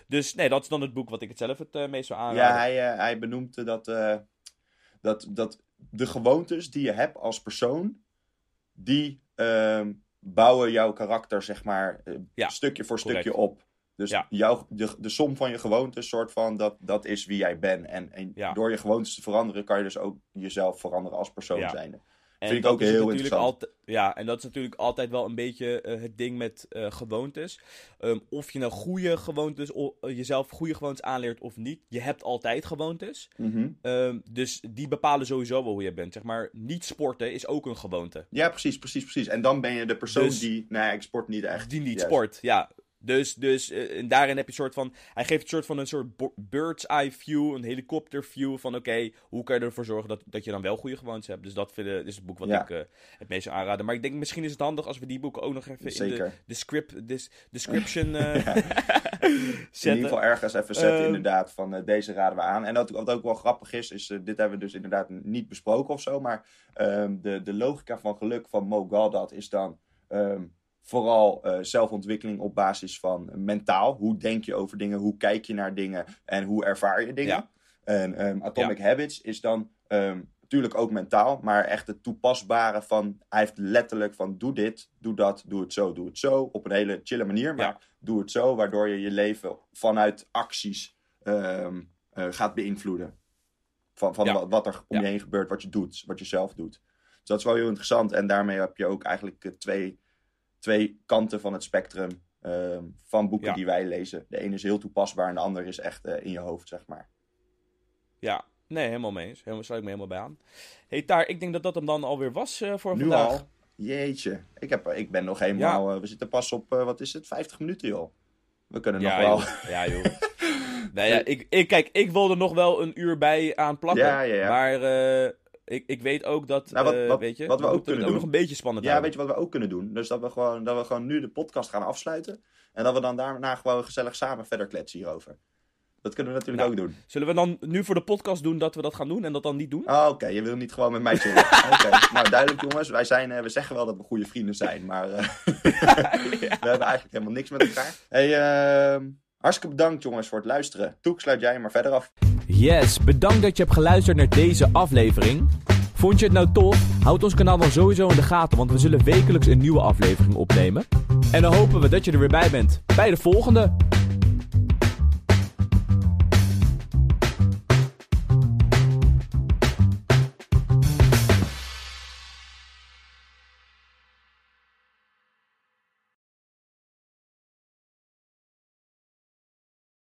Dus nee, dat is dan het boek wat ik het zelf het meest zou aanraden. Ja, hij, hij benoemt eh, dat, dat, dat de gewoontes die je hebt als persoon, die ehm, bouwen jouw karakter, zeg maar, Ja, stukje voor correct. stukje op. Dus Ja. jouw, de, de som van je gewoontes, soort van, dat, dat is wie jij bent. En, en door je gewoontes te veranderen, kan je dus ook jezelf veranderen als persoon Ja. En Vind ik ook is heel natuurlijk altijd- ja, en dat is natuurlijk altijd wel een beetje eh, het ding met eh, gewoontes. Ehm, of je nou goede gewoontes, eh, jezelf goede gewoontes aanleert of niet. Je hebt altijd gewoontes. Mhm. Ehm, dus die bepalen sowieso wel hoe je bent. Zeg maar, niet sporten is ook een gewoonte. Ja, precies, precies, precies. En dan ben je de persoon Dus- die, nou ja, ik sport niet echt. Die niet Juist. sport, ja. Dus, dus eh, en daarin heb je een soort van. Hij geeft een soort van een soort bird's eye view, een helikopter view. Van oké, hoe kan je ervoor zorgen dat, dat je dan wel goede gewoontes hebt. Dus dat vinden, is het boek wat Ja. ik eh, het meest zou aanraden. Maar ik denk misschien is het handig als we die boeken ook nog even in de, de script, dis- description (laughs) eh In zetten. ieder geval ergens even zetten, Ehm. inderdaad, van deze raden we aan. En dat, wat ook wel grappig is, is dit hebben we dus inderdaad niet besproken of zo, maar ehm, de, de logica van geluk van Mo is dan ehm, vooral eh, zelfontwikkeling op basis van mentaal. Hoe denk je over dingen, hoe kijk je naar dingen en hoe ervaar je dingen. Ja. En ehm, Atomic Habits is dan ehm, natuurlijk ook mentaal, maar echt het toepasbare van, hij heeft letterlijk van doe dit, doe dat, doe het zo, doe het zo, op een hele chille manier, maar Ja. doe het zo, waardoor je je leven vanuit acties ehm, eh, gaat beïnvloeden. Van, van wat, wat er om je heen gebeurt, wat je doet, wat je zelf doet. Dus dat is wel heel interessant. En daarmee heb je ook eigenlijk eh, twee, twee kanten van het spectrum ehm, van boeken Ja. die wij lezen. De ene is heel toepasbaar en de andere is echt eh, in je hoofd, zeg maar. Ja, nee, helemaal mee eens. Helemaal, sluit ik me helemaal bij aan. hey, Taar, ik denk dat dat hem dan alweer was eh, voor Nu vandaag. al? Jeetje. Ik, heb, ik ben nog helemaal... eh, we zitten pas op, wat is het, 50 minuten joh. We kunnen Ja, nog wel... joh. Ja, joh. (laughs) nou ja, ik, ik, kijk, ik wilde nog wel een uur bij aan plakken. Ja, ja, ja. Maar ik, ik weet ook dat, Nou, wat- eh, wat- weet je, wat we ook kunnen doen. nog een beetje spannend Ja, houden. weet je wat we ook kunnen doen? Dus dat we, gewoon, dat we gewoon nu de podcast gaan afsluiten. En dat we dan daarna gewoon gezellig samen verder kletsen hierover. Dat kunnen we natuurlijk Nou. ook doen. Zullen we dan nu voor de podcast doen dat we dat gaan doen en dat dan niet doen? Oh, oké. Je wil niet gewoon met mij chillen. (laughs) Oké. Nou, duidelijk jongens. Wij zijn, eh, we zeggen wel dat we goede vrienden zijn. Maar eh, (laughs) (laughs) we hebben eigenlijk helemaal niks met elkaar. Hey, ehm, hartstikke bedankt jongens voor het luisteren. Toek, sluit jij maar verder af. Yes, bedankt dat je hebt geluisterd naar deze aflevering. Vond je het nou tof? Houd ons kanaal dan sowieso in de gaten, want we zullen wekelijks een nieuwe aflevering opnemen. En dan hopen we dat je er weer bij bent bij de volgende.